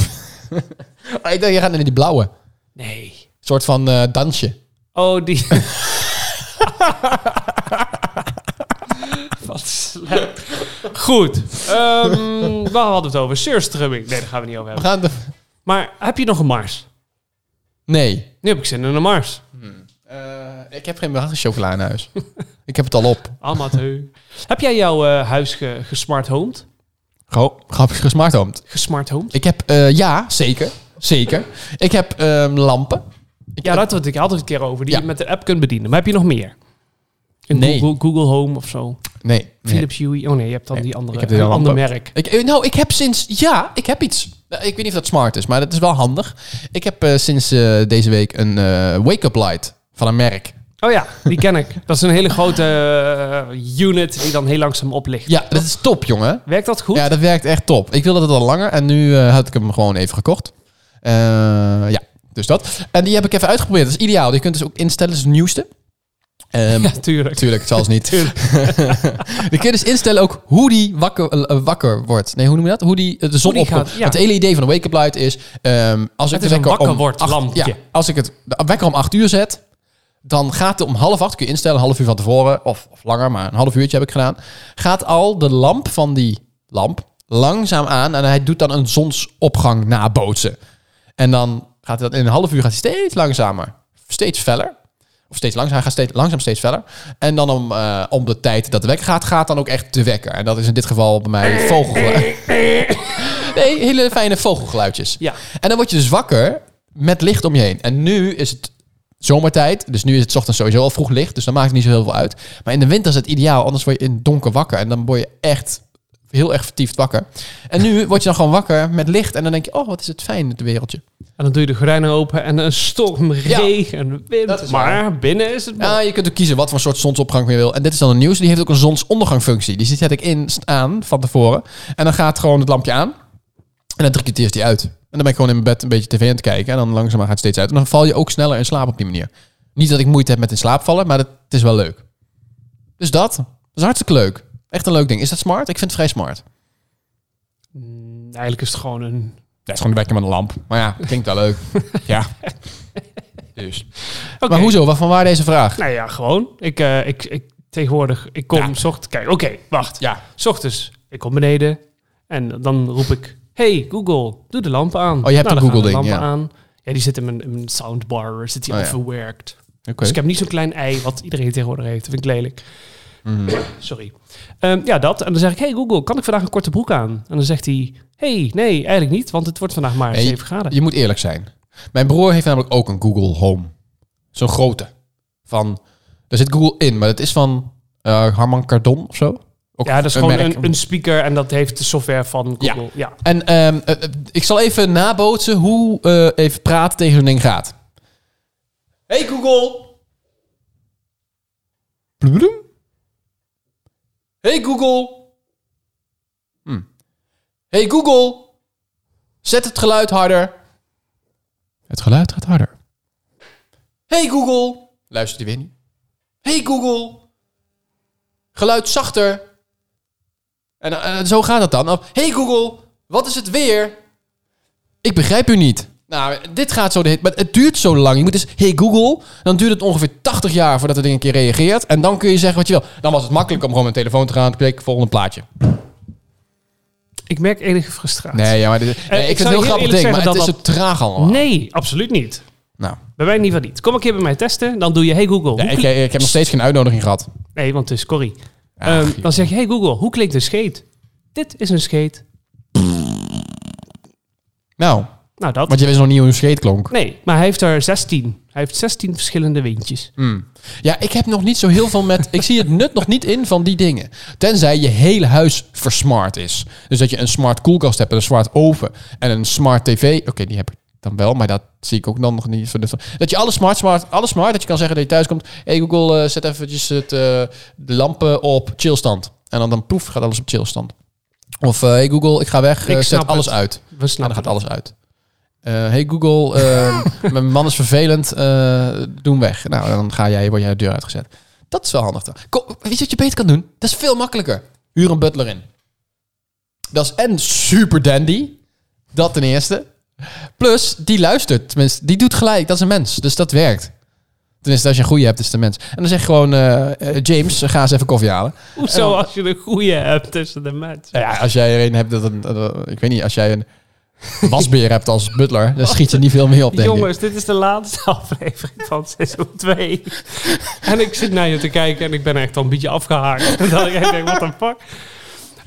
Oh, ik dacht, je gaat naar die blauwe. Een Nee. soort van eh, dansje. Oh, die... Wat slecht. Goed. Ehm waar hadden we het over? Surstrumming. Nee, daar gaan we niet over We hebben. gaan de... Maar heb je nog een Mars? Nee. Nu heb ik zin in een Mars. Eh, ik heb geen chocola in huis. ik heb het al op. Amateur. heb jij jouw eh, huis ge gesmart homed? Grappig gesmarthomed. Gesmart homed? Ik heb... eh, ja, zeker. Zeker. Ik heb ehm, lampen. Ik Ja, heb- daar hadden we het ik had het een keer over. Die Ja. je met de app kunt bedienen. Maar heb je nog meer? Een Nee. Google, Google Home of zo? Nee. nee. Philips Hue? Oh nee, je hebt dan Nee, die andere, ik heb een ander merk. Ik, eh, nou, ik heb sinds... Ja, ik heb iets. Eh, Ik weet niet of dat smart is, maar dat is wel handig. Ik heb eh, sinds deze week een wake-up light van een merk. Oh ja, die ken ik. Dat is een hele grote unit die dan heel langzaam oplicht. Ja, dat is top, jongen. Werkt dat goed? Ja, dat werkt echt top. Ik wilde het al langer en nu had ik hem gewoon even gekocht. Ja, dus dat. En die heb ik even uitgeprobeerd. Dat is ideaal. Die kunt dus ook instellen. Dat is het nieuwste. Ehm Ja, tuurlijk. Tuurlijk, het zal niet. die kun je dus instellen ook hoe die wakker, eh, wakker wordt. Nee, hoe noem je dat? Hoe die eh, de zon opkomt. ja. Het hele idee van een wake-up light is... ehm, als ik Het de wekker wakker om wordt acht- lampje. Ja, als ik het de wekker om acht uur zet... dan gaat het om half acht, kun je instellen, een half uur van tevoren... of, of langer, maar een half uurtje heb ik gedaan... gaat al de lamp van die lamp langzaam aan... en hij doet dan een zonsopgang nabootsen. En dan gaat hij dat in een half uur gaat hij steeds langzamer. Steeds feller. Of steeds langzaam. Hij gaat steeds, langzaam steeds feller. En dan om, eh, om de tijd dat de wekker gaat, gaat dan ook echt de wekker. En dat is in dit geval bij mij vogelgeluid. Nee, hele fijne vogelgeluidjes. Ja. En dan word je dus wakker met licht om je heen. En nu is het zomertijd. Dus nu is het 's ochtends sowieso al vroeg licht. Dus dan maakt het niet zo heel veel uit. Maar in de winter is het ideaal. Anders word je in het donker wakker. En dan word je echt heel erg vertiefd wakker. En nu word je dan gewoon wakker met licht. En dan denk je, oh, wat is het fijn, het wereldje. En dan doe je de gordijnen open en een storm, regen, wind. maar binnen is het Ja, je kunt ook kiezen wat voor soort zonsopgang je wil. En dit is dan een nieuws. Die heeft ook een zonsondergangfunctie. Die zet ik in aan van tevoren. En dan gaat gewoon het lampje aan. En dan drie kwartier is die uit. En dan ben ik gewoon in mijn bed een beetje tv aan het kijken. En dan langzaam gaat het steeds uit. En dan val je ook sneller in slaap op die manier. Niet dat ik moeite heb met in slaap vallen, maar dat, het is wel leuk. Dus dat. Dat is hartstikke leuk. Echt een leuk ding. Is dat smart? Ik vind het vrij smart. Mm, Eigenlijk is het gewoon een... Ja, het is gewoon een wekker met een lamp. Maar ja, klinkt wel leuk. ja. Dus. Maar hoezo? Wat van waar deze vraag? Nou ja, gewoon. Ik, eh, ik, ik tegenwoordig, ik kom Ja. s ochtends... Kijk, oké, wacht. Ja. S ochtends, ik kom beneden en dan roep ik... Hey Google, doe de lampen aan. Oh, je hebt nou, een Google-ding, lampen ja. aan. Ja, die zit in mijn, in mijn soundbar, zit die Oh, ja. verwerkt. Dus ik heb niet zo'n klein ei wat iedereen tegenwoordig heeft. Dat vind ik lelijk. Sorry. Ehm, ja, dat. En dan zeg ik, hey Google, kan ik vandaag een korte broek aan? En dan zegt hij, hey, nee, eigenlijk niet, want het wordt vandaag maar Nee, 7 graden. Je moet eerlijk zijn. Mijn broer heeft namelijk ook een Google Home. Zo'n grote. Van, daar zit Google in, maar het is van eh, Harman Kardon of zo. Ook ja, dat is gewoon een, een speaker en dat heeft de software van. Google. Ja. En ehm, eh, eh, ik zal even nabootsen hoe even praten tegen zo'n ding gaat. Hey Google. Bloem. Hey Google. Hm. Hey Google. Zet het geluid harder. Het geluid gaat harder. Hey Google. Luistert hij weer niet. Hey Google. Geluid zachter. En eh, zo gaat het dan. Hey Google, wat is het weer? Ik begrijp u niet. Nou, dit gaat zo de hit, maar het duurt zo lang. Je moet dus, hey Google, dan duurt het ongeveer 80 jaar voordat het ding een keer reageert. En dan kun je zeggen wat je wil. Dan was het makkelijk om gewoon mijn telefoon te gaan, klikken, volgende plaatje. Ik merk enige frustratie. Nee, ja, maar dit, nee, ik ik vind het heel grappig ding, maar het is zo traag allemaal. Nee, absoluut niet. Nou, Bij mij in ieder geval niet. Kom een keer bij mij testen, dan doe je, hey Google. ja, hoe ik, heb nog steeds geen uitnodiging gehad. Nee, want het is Corrie. Ach, dan zeg je, hey Google, hoe klinkt een scheet? Dit is een scheet. Nou, Nou, dat. want je wist nog niet hoe een scheet klonk. Nee, maar hij heeft er 16. Hij heeft 16 verschillende windjes. Ja, ik heb nog niet zo heel veel met... ik zie het nut nog niet in van die dingen. Tenzij je hele huis versmart is. Dus dat je een smart koelkast hebt en een smart oven en een smart tv. Oké, die heb ik dan wel, maar dat zie ik ook dan nog niet. Dat je alles smart, smart, alles smart. Dat je kan zeggen dat je thuis komt. Hey Google, eh, zet eventjes het, eh, de lampen op chillstand. En dan, dan poef, gaat alles op chillstand. Of eh, hey Google, ik ga weg, Ik zet alles het. uit. We Nou, dan gaat alles uit. Eh, hey Google, eh, mijn man is vervelend, eh, doe hem weg. Nou, dan ga jij, word jij de deur uitgezet. Dat is wel handig. dan. Kom, weet je wat je beter kan doen? Dat is veel makkelijker. Huur een butler in. Dat is en super dandy. Dat ten eerste. Plus, die luistert. Tenminste, die doet gelijk. Dat is een mens. Dus dat werkt. Tenminste, als je een goede hebt, is het een mens. En dan zeg je gewoon, James, ga eens even koffie halen. Hoezo als je een goede hebt tussen de mensen? Nou ja, als jij er een hebt, dat een, ik weet niet, als jij een wasbeer hebt als butler, dan schiet je niet veel meer op, denk ik. Jongens, dit is de laatste aflevering van seizoen 2. en ik zit naar je te kijken en ik ben echt al een beetje afgehaakt. En dan denk ik, what the fuck?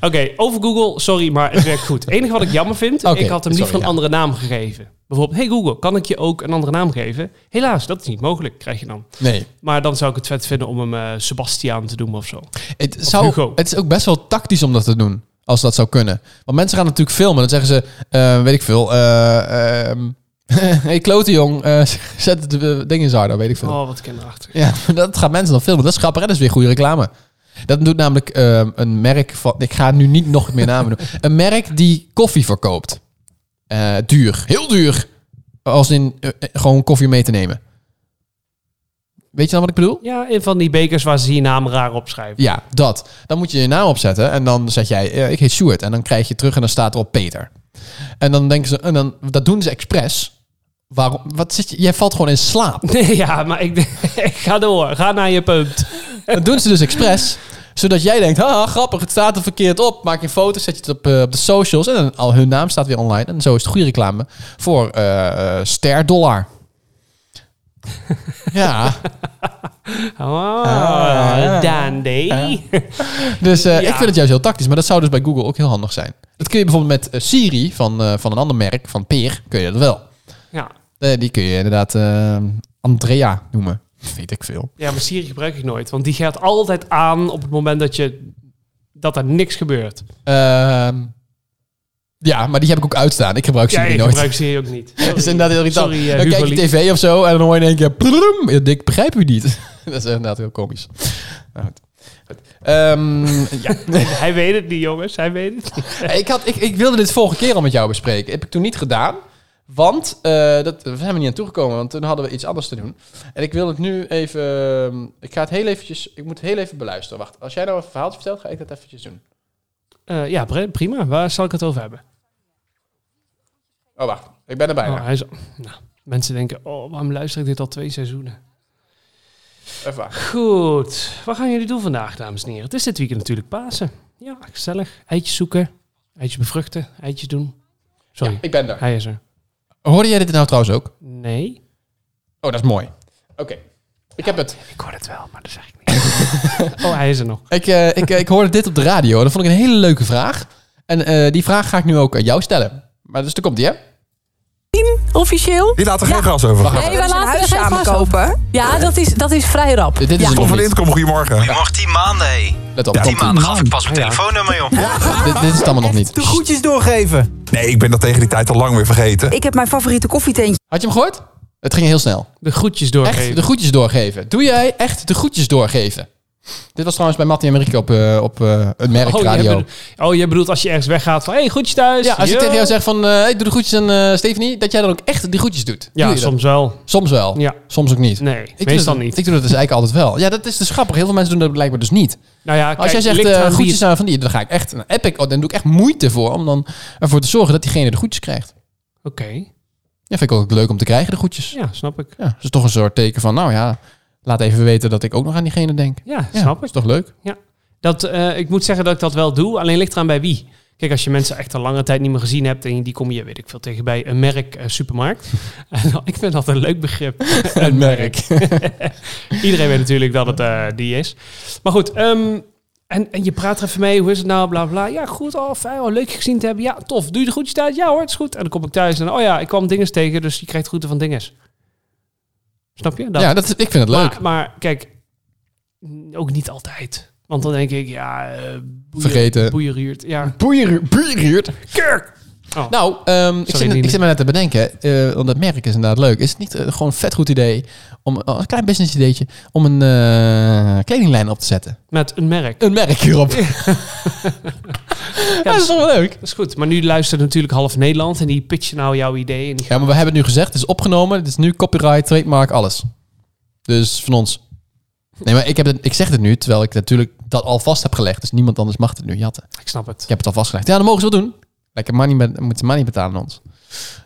Oké, over Google, sorry, maar het werkt goed. Het enige wat ik jammer vind, ik had hem sorry, liever een ja. andere naam gegeven. Bijvoorbeeld, hey Google, kan ik je ook een andere naam geven? Helaas, dat is niet mogelijk, krijg je dan. Nee. Maar dan zou ik het vet vinden om hem eh, Sebastiaan te doen of zo. Het, zou, Hugo. het is ook best wel tactisch om dat te doen. Als dat zou kunnen. Want mensen gaan natuurlijk filmen. Dan zeggen ze, eh, weet ik veel. eh ehm hey, klote jong. eh, zet het uh, ding in Zardo, weet ik veel. Oh, wat kinderachtig. Ja, dat gaan mensen dan filmen. Dat is grappig en dat is weer goede reclame. Dat doet namelijk ehm, een merk van... Ik ga nu niet nog meer namen doen. Een merk die koffie verkoopt. Duur. Heel duur. Als in gewoon koffie mee te nemen. Weet je dan wat ik bedoel? Ja, een van die bekers waar ze je naam raar opschrijven. Ja, dat. Dan moet je je naam opzetten en dan zeg jij, eh, ik heet Stuart. En dan krijg je terug en dan staat erop Peter. En dan denken ze, en dan, dat doen ze expres. Waarom? Wat zit je? Jij valt gewoon in slaap. Nee, ja, maar ik, ik ga door. Ga naar je punt. Dat doen ze dus expres. Zodat jij denkt, haha, grappig, het staat er verkeerd op. Maak je een foto, zet je het op, eh, op de socials. En dan al hun naam staat weer online. En zo is het goede reclame voor eh eh, ster dollar. ja, Oh, Ah. dandy. dus Ja. ik vind het juist heel tactisch. Maar dat zou dus bij Google ook heel handig zijn. Dat kun je bijvoorbeeld met eh, Siri van, eh, van een ander merk, van Peer, kun je dat wel. Ja. Die kun je inderdaad Andrea noemen. Weet ik veel. ja, maar Siri gebruik ik nooit. Want die gaat altijd aan op het moment dat, je, dat er niks gebeurt. Ehm, ja, maar die heb ik ook uitstaan. Ik gebruik Ja, Siri ik nooit. gebruik Siri ook niet. Dat is inderdaad heel irritant. Sorry, eh, dan kijk je tv of zo en dan hoor je in één keer... pludrum. Ik begrijp u niet. dat is inderdaad heel komisch. Nou, goed. Goed. Ehm, ja. Hij weet het niet, jongens. Hij weet het niet. ik, had, ik, ik wilde dit vorige keer al met jou bespreken. Heb ik toen niet gedaan. Want, eh, dat, we zijn er niet aan toegekomen, want toen hadden we iets anders te doen. En ik wil het nu even... ehm, Ik ga het heel eventjes... Ik moet heel even beluisteren. Wacht, als jij nou een verhaaltje vertelt, ga ik dat eventjes doen. Eh, ja, pri- prima. Waar zal ik het over hebben? Oh, wacht. Ik ben er bijna. Oh, hij is, nou, mensen denken, oh, waarom luister ik dit al twee seizoenen? Even wachten. Goed. Wat gaan jullie doen vandaag, dames en heren? Het is dit weekend natuurlijk Pasen. Ja, gezellig. Eitjes zoeken. Eitjes bevruchten. Eitjes doen. Sorry, Ja, ik ben er. hij is er. Hoorde jij dit nou trouwens ook? Nee. Oh, dat is mooi. Oké. Ik heb het. Ik hoor het wel, maar dat zeg ik niet. oh, hij is er nog. Ik, eh, ik, ik hoorde dit op de radio. Dat vond ik een hele leuke vraag. En eh, die vraag ga ik nu ook aan jou stellen. Maar dus, daar komt die, hè? Officieel? Die laat er geen gras over. Nee, we een laten huis er geen samen gras over. kopen. Ja, dat is, dat is vrij rap. Dit, dit is Ja. van. Intercom, goedemorgen. Je mag 10 maanden, hé. Let op. Ja, komt 10 maanden gaf ik pas mijn telefoonnummer, joh. dit, dit is het allemaal nog niet. De groetjes doorgeven. Nee, ik ben dat tegen die tijd al lang weer vergeten. Ik heb mijn favoriete koffietentje. Had je hem gehoord? Het ging heel snel. De groetjes doorgeven. Echt de groetjes doorgeven. Doe jij echt de groetjes doorgeven? Dit was trouwens bij Mattie en Marieke op, eh, op eh, een merk Oh, radio. oh, jij bedoelt als je ergens weggaat van... hey, groetjes thuis. Ja, als ik Yo. tegen jou zeg van, eh hey, doe de groetjes aan Stephanie, dat jij dan ook echt die groetjes doet. Doe Ja, je dat? soms wel. Soms wel. Ja. Soms ook niet. Nee, Ik meestal dat, niet. Ik doe dat dus eigenlijk altijd wel. Ja, dat is dus grappig. Heel veel mensen doen dat blijkbaar dus niet. Nou ja, Als jij zegt wie groetjes het- aan van die, dan ga ik echt, app ik, oh, dan doe ik echt moeite voor om dan ervoor te zorgen dat diegene de groetjes krijgt. Oké, Ja, vind ik ook leuk om te krijgen, de groetjes. ja, snap ik. Ja, dat is toch een soort teken van, nou ja, laat even weten dat ik ook nog aan diegene denk. Ja, Ja, snap ik. is toch leuk? Dat, eh, ik moet zeggen dat ik dat wel doe, alleen ligt eraan bij wie. Kijk, als je mensen echt al lange tijd niet meer gezien hebt en die kom je, weet ik veel, tegen bij een merk eh, supermarkt. Ik vind dat een leuk begrip. een merk. Iedereen weet natuurlijk dat het eh, die is. Maar goed, ehm, en, en je praat er even mee, hoe is het nou, bla bla. Ja, goed, oh, fijn, oh, leuk je gezien te hebben. Ja, tof. Doe je de groetjes thuis? Ja hoor, het is goed. En dan kom ik thuis en oh ja, ik kwam dinges tegen, dus je krijgt groeten van dinges. Snap je? Dat. Ja, dat ik vind het leuk. Maar, maar kijk, ook niet altijd. Want dan denk ik, ja, eh boeien- Vergeten. Boeieriert. Ja, kerk. Oh. Nou, ehm, ik, zit, Nina. ik zit me net te bedenken, eh, want dat merk is inderdaad leuk. Is het niet eh, gewoon een vet goed idee, om, oh, een klein business ideetje, om een eh, kledinglijn op te zetten? Met een merk. Een merk hierop. Ja, dat is toch wel leuk? Dat is goed. Maar nu luistert natuurlijk half Nederland en die pitchen nou jouw idee. En die Ja, maar we hebben het nu gezegd, het is opgenomen, het is nu copyright, trademark, alles. Dus van ons. Nee, maar ik, heb het, ik zeg het nu, terwijl ik natuurlijk dat al vast heb gelegd. Dus niemand anders mag het nu jatten. Ik snap het. Ik heb het al vastgelegd. Ja, dan mogen ze wel doen. Lekker money, met- moeten ze money betalen aan ons.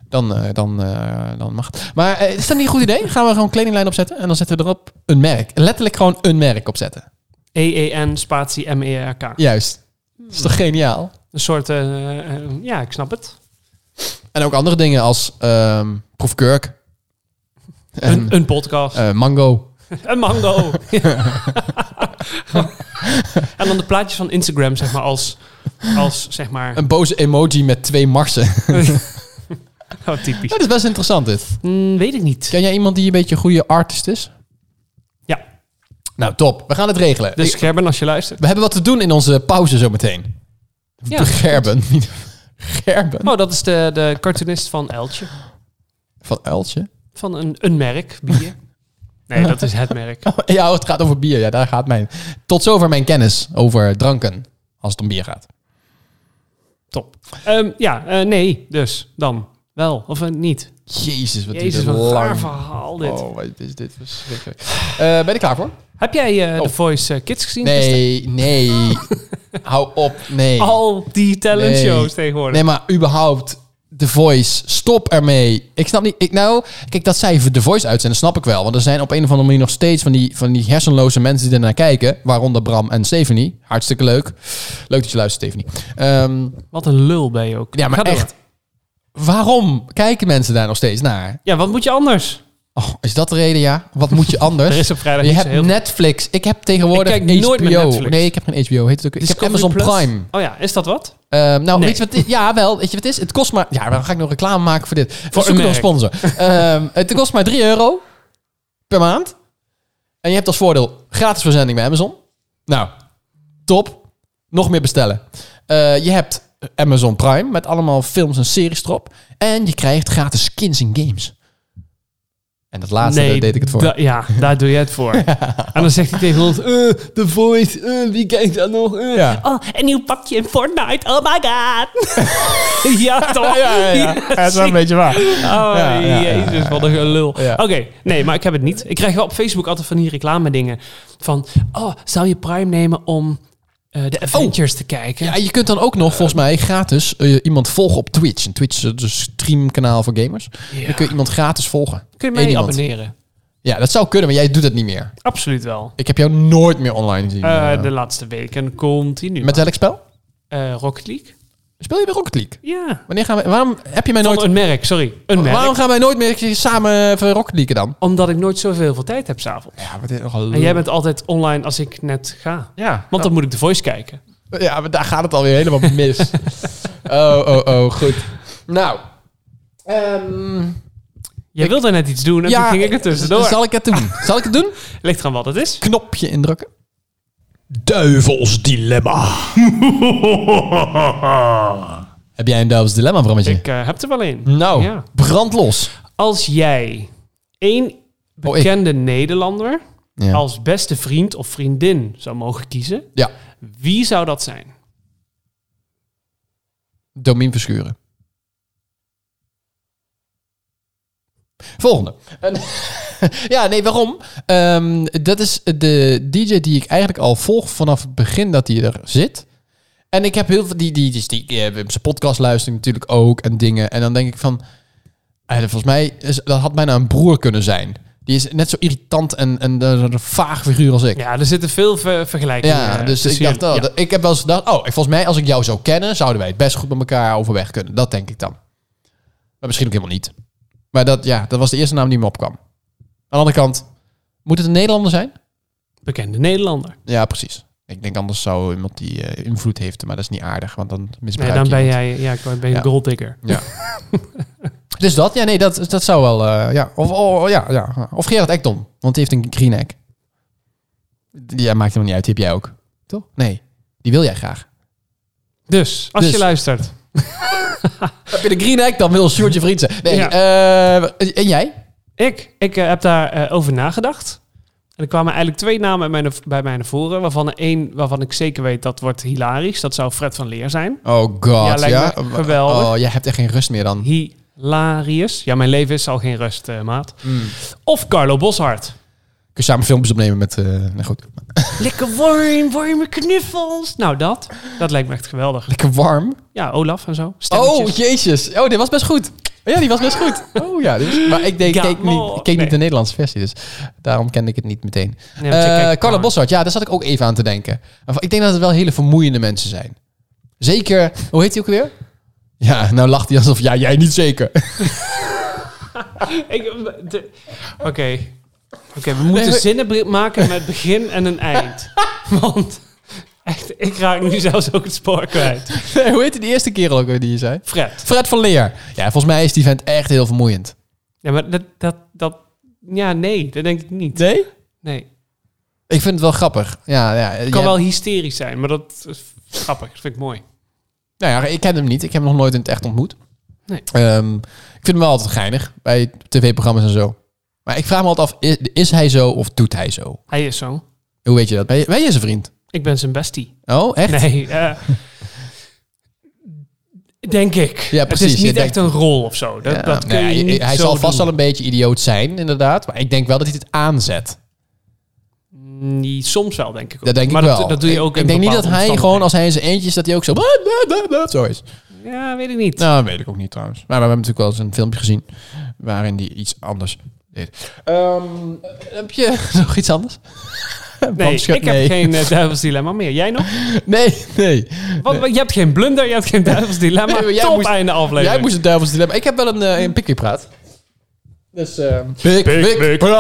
Dan, eh, dan, eh, dan mag het. Maar eh, is dat niet een goed idee? Gaan we gewoon een kledinglijn opzetten en dan zetten we erop een merk. Letterlijk gewoon een merk opzetten. E-E-N spatie M-E-R-K. Juist. Dat is toch geniaal? Een soort, ja, ik snap het. En ook andere dingen als proefkurk. En Een, een podcast. mango. een mango. en dan de plaatjes van Instagram, zeg maar, als, als zeg maar, Een boze emoji met twee marsen. oh, typisch. Dat is best interessant dit. Hmm, weet ik niet. Ken jij iemand die een beetje een goede artist is? Ja. Nou, top. We gaan het regelen. Dus Ik- Gerben, als je luistert. we hebben wat te doen in onze pauze zometeen. Ja. Gerben. niet- Gerben. Oh, dat is de, de cartoonist van Eltje. Van Uiltje. Van een, een merk, bier. Nee, dat is het merk. Ja, het gaat over bier. Ja, daar gaat mijn... Tot zover mijn kennis over dranken. Als het om bier gaat. Top. Ehm, ja, eh, nee, dus dan wel. Of eh, niet. Jezus, wat Jezus, een lang. verhaal dit. Oh, wat is dit verschrikkelijk. Eh, ben je klaar voor? Heb jij eh Oh. The Voice Kids gezien? Nee, nee. Hou op, nee. Al die talent Nee. shows tegenwoordig. Nee, maar überhaupt, The Voice, stop ermee. Ik snap niet, ik nou, kijk, dat zij The Voice uitzenden, snap ik wel. Want er zijn op een of andere manier nog steeds van die, van die hersenloze mensen die ernaar kijken. Waaronder Bram en Stephanie. Hartstikke leuk. Leuk dat je luistert, Stephanie. Ehm, Wat een lul ben je ook. ja, maar Ga door. echt. Waarom kijken mensen daar nog steeds naar? Ja, wat moet je anders? Oh, is dat de reden, ja? Wat moet je anders? Er is op vrijdag je hebt heel. Netflix. Ik heb tegenwoordig Ik kijk nooit HBO. Netflix. Nee, ik heb geen HBO. Heet het ook. Ik heb Amazon Plus? Prime. Oh ja, is dat wat? Ehm, nou, Nee. weet je wat? Ja, wel. Weet je wat het is? Het kost maar... Ja, dan ga ik nog reclame maken voor dit. Voor nog een sponsor. Ehm, het kost maar 3 euro per maand. En je hebt als voordeel gratis verzending bij Amazon. Nou, top. Nog meer bestellen. Eh, je hebt Amazon Prime met allemaal films en series erop. En je krijgt gratis skins in games. En dat laatste, daar deed ik het voor. da- ja, daar doe je het voor. En dan zegt hij tegen ons, eh, The Voice, eh, wie kijkt dat nog? Eh. Ja. Oh, een nieuw pakje in Fortnite, oh my god. ja, toch? Ja, ja, ja. Ja, dat is wel een beetje waar. Oh, jezus, wat een gelul. Oké, nee, maar ik heb het niet. Ik krijg wel op Facebook altijd van die reclame dingen. Van, oh, zou je Prime nemen om eh, de Avengers te kijken? Ja, je kunt dan ook nog volgens mij gratis eh, iemand volgen op Twitch. En Twitch is een streamkanaal voor gamers. Ja. Dan kun je iemand gratis volgen. Kun je iemand. abonneren? Ja, dat zou kunnen, maar jij doet dat niet meer. Absoluut wel. Ik heb jou nooit meer online gezien. Eh, eh. de laatste weken continu. Met welk spel? Eh, Rocket League. Speel je bij Rocket League? Ja. Wanneer gaan we, waarom heb je mij Van nooit... een merk, sorry. Een merk. Waarom gaan wij nooit meer samen even Rocket League dan? Omdat ik nooit zoveel veel tijd heb s'avonds. Ja, maar dit is nogal En jij bent altijd online als ik net ga. Ja, Want dan moet ik de voice kijken. ja, maar daar gaat het alweer helemaal mis. oh, oh, oh, goed. Nou. ehm, Jij wilde net iets doen en ja, toen ging ik er tussendoor. Zal ik het doen? Zal ik het doen? Ligt eraan wat het is. Knopje indrukken. Duivels dilemma. Heb jij een duivels dilemma, Brammetje? Ik eh, heb er wel een. Nou, Ja. brand los. Als jij één Oh, bekende Nederlander Ja. als beste vriend of vriendin zou mogen kiezen, ja, wie zou dat zijn? Domien Verschuren. Volgende. Ja, nee, waarom? Ehm, dat is de DJ die ik eigenlijk al volg vanaf het begin dat hij er zit. En ik heb heel veel die, die, die, die, die zijn podcast luisteren natuurlijk ook en dingen. En dan denk ik van, eh, volgens mij is, dat had bijna een broer kunnen zijn. Die is net zo irritant en, en een vaag figuur als ik. Ja, er zitten veel ver- vergelijkingen. Ja, eh, dus ik dacht, oh, dat- ik heb wel eens gedacht, oh, volgens mij als ik jou zou kennen, zouden wij het best goed met elkaar overweg kunnen. Dat denk ik dan. Maar misschien ook helemaal niet. Maar dat, ja, dat was de eerste naam die me opkwam. Aan de andere kant, moet het een Nederlander zijn? Bekende Nederlander. Ja, precies. Ik denk anders zou iemand die eh, invloed heeft, maar dat is niet aardig, want dan Nee, misbruik dan je ben iemand. jij ja, ik ben een Ja. golddigger. Ja. dus dat, ja, nee, dat, dat zou wel, eh, ja. Of, oh, ja, ja. Of Gerard Ekdom, want die heeft een green egg. Ja, maakt helemaal niet uit, die heb jij ook. Toch? Nee, die wil jij graag. Dus, als Dus. je luistert. Heb je de green egg, dan wil Sjoerd je vriend zijn. Nee, Ja. eh, en jij? Ik, ik eh, heb daar eh, over nagedacht. En er kwamen eigenlijk twee namen bij mij, bij mij naar voren. Waarvan er één waarvan ik zeker weet dat wordt hilarisch. Dat zou Fred van Leer zijn. Oh god, Ja, geweldig. Oh, jij hebt echt geen rust meer dan. Hilarisch. Ja, mijn leven is al geen rust, eh, maat. Mm. Of Carlo Boshart. Kun je samen filmpjes opnemen met... nou goed. Lekker warm, warme knuffels. Nou, dat. Dat lijkt me echt geweldig. Lekker warm. Ja, Olaf en zo. Oh, jezus. Oh, dit was best goed. Oh, ja, die was best goed. Oh ja, dus, maar ik, deed, Ja, keek, niet, ik keek nee. niet de Nederlandse versie, dus daarom kende ik het niet meteen. Nee, je Eh Carla maar. Bossart, ja, daar zat ik ook even aan te denken. Ik denk dat het wel hele vermoeiende mensen zijn. Zeker, hoe heet hij ook weer? Ja, nou lacht hij alsof, ja, jij niet zeker. De- Oké. We moeten zinnen maken met begin en een eind. Want echt, ik raak nu zelfs ook het spoor kwijt. Nee, hoe heette die eerste kerel ook die je zei? Fred. Fred van Leer. Ja, volgens mij is die vent echt heel vermoeiend. Ja, maar dat, dat, dat... Ja, nee, dat denk ik niet. Nee? Nee. Ik vind het wel grappig. Ja, ja. Het kan wel hysterisch zijn, maar dat is grappig. Dat vind ik mooi. Nou ja, ik ken hem niet. Ik heb hem nog nooit in het echt ontmoet. Nee. Ehm, ik vind hem wel altijd geinig bij tv-programma's en zo. Maar ik vraag me altijd af, is, is hij zo of doet hij zo? Hij is zo. Hoe weet je dat? Ben je, ben je zijn vriend? Ik ben zijn bestie. Oh, echt? Nee, eh, denk ik. Ja, precies. Het is niet denkt- echt een rol of zo. Dat, Ja, dat kun nee, je niet hij zo zal vast wel een beetje idioot zijn, inderdaad. Maar ik denk wel dat hij het aanzet. Niet, soms wel, denk ik ook. Dat denk maar ik dat, wel. Dat doe je ook ik, in ik denk niet dat hij gewoon, als hij in zijn eentje is, dat hij ook zo... Zo is. Ja, weet ik niet. Nou, dat weet ik ook niet trouwens. Maar we hebben natuurlijk wel eens een filmpje gezien waarin hij iets anders Ehm, heb je nog iets anders? nee, ik heb geen uh, duivels dilemma meer. Jij nog? Nee, nee. Wat- Je hebt geen blunder, je hebt geen duivels dilemma. Nee, jij Top moest- einde aflevering. Jij moest het duivels dilemma. Ik heb wel een, eh, een pikkie praat. Dus, eh pik, Pik, pik, praat.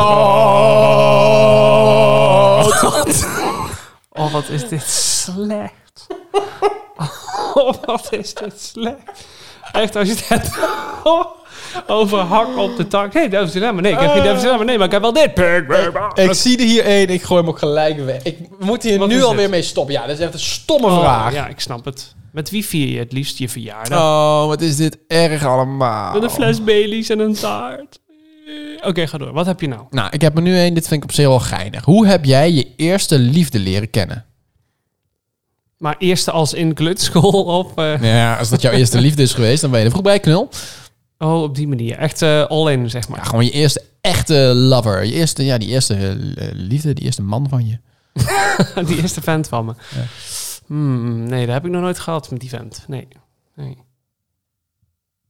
Oh, wat is dit slecht. Oh, wat is dit slecht. Echt, als je het hebt over hak op de tak. Nee, duivels dilemma. Nee, ik heb geen. Nee, maar ik heb wel dit. Ik zie er hier één, ik gooi hem ook gelijk weg. Ik we moeten hier Wat nu alweer dit? mee stoppen. Ja, dat is echt een stomme Oh, vraag. Ja, ik snap het. Met wie vier je het liefst je verjaardag? Oh, wat is dit erg allemaal. Met een fles Baileys en een taart. Oké, ga door. Wat heb je nou? Nou, ik heb er nu één, dit vind ik op zich wel geinig. Hoe heb jij je eerste liefde leren kennen? Maar eerste als in kleuterschool of... eh, Ja, als dat jouw eerste liefde is geweest, dan ben je er vroeg bij knul. Oh, op die manier. Echt eh, all in, zeg Ja, maar. gewoon je eerste echte lover. Je eerste, ja, die eerste eh, liefde, die eerste man van je. die eerste vent van me. Hmm, nee, dat heb ik nog nooit gehad met die vent. Nee. nee.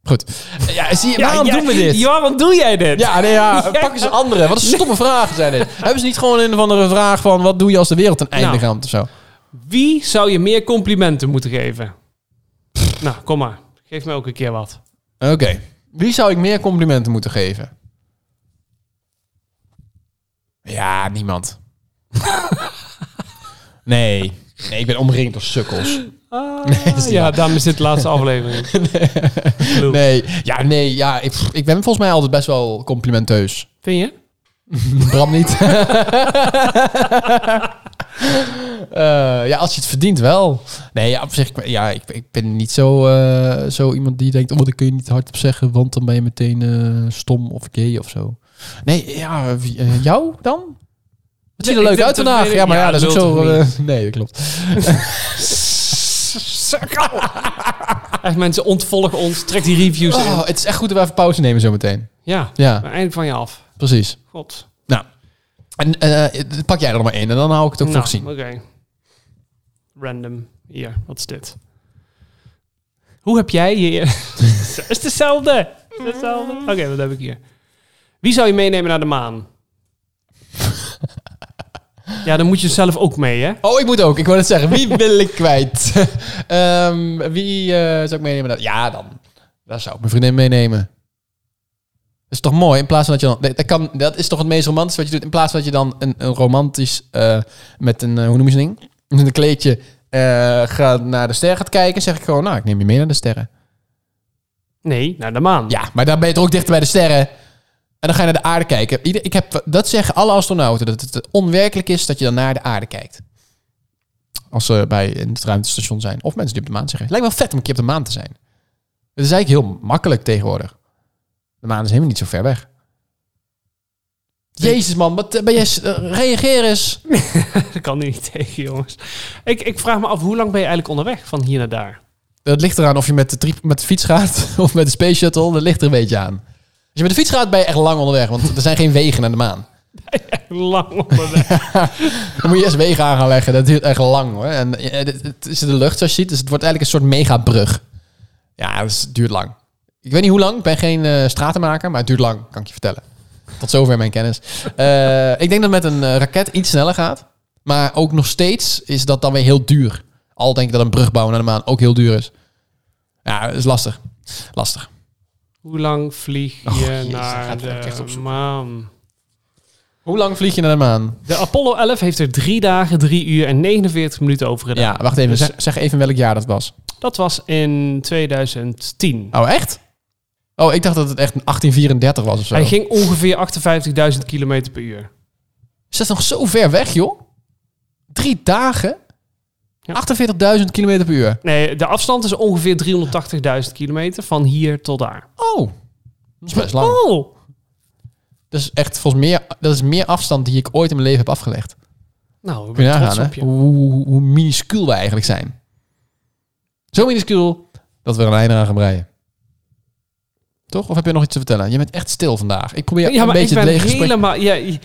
Goed. Ja, zie je, waarom doen we dit? Ja, waarom doe jij dit? Ja, nee, ja, Ja. pak eens een andere. Wat een stomme vragen zijn dit. Hebben ze niet gewoon een of andere vraag van... wat doe je als de wereld ten einde Nou. gaat of zo? Wie zou je meer complimenten moeten geven? Nou, kom maar. Geef me ook een keer wat. Oké. Wie zou ik meer complimenten moeten geven? Ja, niemand. nee. Nee, ik ben omringd door sukkels. Nee, niet ja, daarom is dit de laatste aflevering. Geloof. Nee, ja, nee, ja, ik, ik ben volgens mij altijd best wel complimenteus. Vind je? Bram niet. Eh, ja, als je het verdient wel. Nee, ja, op zich, ja, ik, ik ben niet zo, eh, zo iemand die denkt, oh, dat kun je niet hardop zeggen, want dan ben je meteen eh, stom of gay of zo. Nee, ja, jou dan? Het ziet er Nee, leuk uit vandaag. Ja, maar ja, ja, dat is ook zo... nee, dat klopt. Echt mensen ontvolgen ons. Trek die reviews in. Oh, het is echt goed dat we even pauze nemen zometeen. Ja, Ja, maar eindelijk van je af. Precies. God. Nou, en eh, pak jij er maar één en dan hou ik het ook voor Nou, gezien. Oké. Random. Hier, wat is dit? Hoe heb jij je... Het is hetzelfde. Het is hetzelfde. Oké, wat heb ik hier? Wie zou je meenemen naar de maan? ja, dan moet je zelf ook mee, hè? Oh, ik moet ook. Ik wou het zeggen. Wie wil ik kwijt? Ehm, wie eh, zou ik meenemen? Ja, dan. Daar zou ik mijn vriendin meenemen. Is toch mooi? In plaats van dat je dan... Dat, kan, dat is toch het meest romantisch wat je doet. In plaats van dat je dan een, een romantisch... eh, met een... eh, hoe noem je zo'n ding? Met een kleedje... eh, gaat naar de sterren gaat kijken. zeg ik gewoon... Nou, ik neem je mee naar de sterren. Nee, naar de maan. Ja, maar dan ben je toch ook dichter bij de sterren. En dan ga je naar de aarde kijken. Ieder, ik heb, dat zeggen alle astronauten. Dat het onwerkelijk is dat je dan naar de aarde kijkt. Als ze bij in het ruimtestation zijn. Of mensen die op de maan zeggen. Het lijkt wel vet om een keer op de maan te zijn. Het is eigenlijk heel makkelijk tegenwoordig. De maan is helemaal niet zo ver weg. Jezus man, wat eh, ben je... eh, reageer eens. Dat kan niet tegen, jongens. Ik, ik vraag me af, hoe lang ben je eigenlijk onderweg van hier naar daar? Het ligt eraan of je met de, tri- met de fiets gaat of met de space shuttle. Dat ligt er een beetje aan. Als je met de fiets gaat, ben je echt lang onderweg. Want er zijn geen wegen naar de maan. Lang onderweg. Dan moet je eerst wegen aan gaan leggen. Dat duurt echt lang hoor. En eh, het, het is in de lucht zoals je ziet. Dus het wordt eigenlijk een soort megabrug. Ja, dus het duurt lang. Ik weet niet hoe lang. Ik ben geen eh, stratenmaker. Maar het duurt lang, kan ik je vertellen. Tot zover mijn kennis. Eh, ik denk dat met een eh, raket iets sneller gaat. Maar ook nog steeds is dat dan weer heel duur. Al denk ik dat een brug bouwen naar de maan ook heel duur is. Ja, dat is lastig. Lastig. Hoe lang vlieg je Och, jezus, naar de maan? Hoe lang vlieg je naar de maan? De Apollo 11 heeft er drie dagen, drie uur en 49 minuten over gedaan. Ja, wacht even. Dus Zeg, zeg even welk jaar dat was. dat was in 2010. Oh, echt? Oh, ik dacht dat het echt 1834 was of zo. Hij ging ongeveer 58.000 kilometer per uur. Is dat nog zo ver weg, joh? Drie dagen? Ja. 48.000 kilometer per uur. Nee, de afstand is ongeveer 380.000 kilometer van hier tot daar. Oh, dat is best lang. Oh! Dat is echt volgens meer, dat is meer afstand die ik ooit in mijn leven heb afgelegd. Nou, ik Kun je ben trots nagaan, hè? Hoe, hoe, hoe minuscuul wij eigenlijk zijn. Zo minuscuul dat we er een einde aan gaan breien. Toch? Of heb je nog iets te vertellen? Je bent echt stil vandaag. Ik probeer Ja, een beetje het lege gesprek... helemaal... Ja,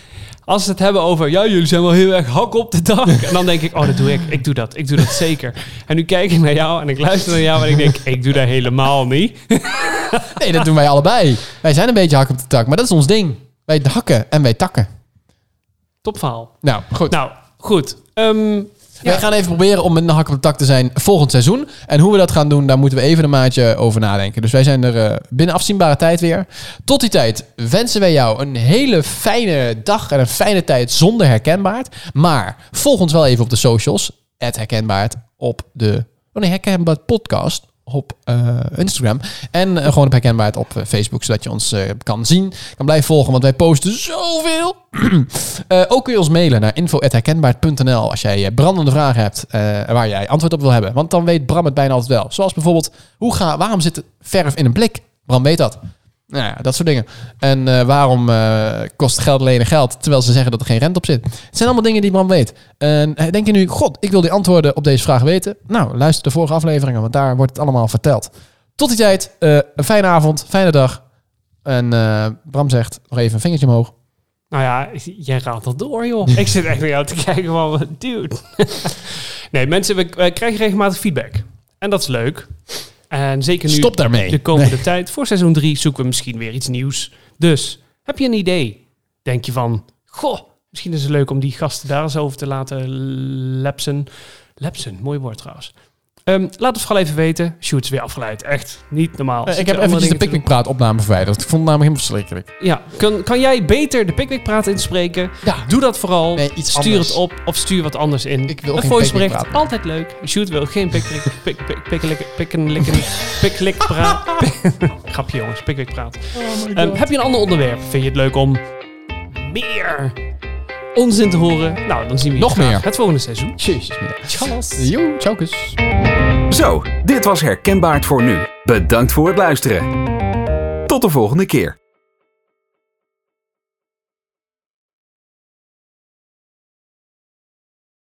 als we het hebben over... Ja, jullie zijn wel heel erg hak op de dak. En dan denk ik, oh, dat doe ik. Ik doe dat. Ik doe dat zeker. En nu kijk ik naar jou en ik luister naar jou en ik denk... Ik doe dat helemaal niet. Nee, dat doen wij allebei. Wij zijn een beetje hak op de tak, maar dat is ons ding. Wij hakken en wij takken. Top verhaal. Nou, goed. Nou, goed. Ehm, Wij gaan even proberen om met een hak op de tak te zijn volgend seizoen. En hoe we dat gaan doen, daar moeten we even een maatje over nadenken. Dus wij zijn er eh, binnen afzienbare tijd weer. Tot die tijd wensen wij jou een hele fijne dag en een fijne tijd zonder herkenbaard. Maar volg ons wel even op de socials. herkenbaard op de... Oh herkenbaard podcast op eh, Instagram. En eh, gewoon op herkenbaard op eh, Facebook, zodat je ons kan zien. Kan blijven volgen, want wij posten zoveel. Ook kun je ons mailen naar info.herkenbaard.nl als jij brandende vragen hebt waar jij antwoord op wil hebben. Want dan weet Bram het bijna altijd wel. Zoals bijvoorbeeld, hoe ga, waarom zit verf in een blik? Bram weet dat. Nou ja, dat soort dingen. En eh, waarom eh, kost geld lenen geld, terwijl ze zeggen dat er geen rente op zit? Het zijn allemaal dingen die Bram weet. En eh, denk je nu, god, ik wil die antwoorden op deze vraag weten? Nou, luister de vorige afleveringen, want daar wordt het allemaal verteld. Tot die tijd, een fijne avond, fijne dag. En Bram zegt nog even een vingertje omhoog. nou ja, jij raadt al door, joh. ik zit echt naar jou te kijken van, dude. nee, mensen, we krijgen regelmatig feedback. En dat is leuk. En zeker nu Stop daarmee. de komende tijd. Voor seizoen 3 zoeken we misschien weer iets nieuws. Dus, heb je een idee? Denk je van, goh, misschien is het leuk om die gasten daar eens over te laten lapsen. Lapsen, mooi woord trouwens. Ehm, laat het vooral even weten. Shoot is weer afgeleid. Echt niet normaal. Eh, ik heb eventjes de dingen te Pickwick Praat opname verwijderd. Ik vond het namelijk helemaal verschrikkelijk. Ja, kan, kan jij beter de Pickwick Praat inspreken? Ja. Doe dat vooral. Nee, iets stuur anders. het op of stuur wat anders in. Ik wil een geen voicebericht, altijd leuk. Shoot wil geen Pickwick, pik, pik, praat. Grapje jongens, Pickwick Praat. Ehm, heb je een ander onderwerp? Vind je het leuk om meer onzin te horen? Nou, dan zien we je Nog meer. het volgende seizoen. Jezus. Tjallas. Yo, tjaukus. Zo, dit was Herkenbaar voor nu. Bedankt voor het luisteren. Tot de volgende keer.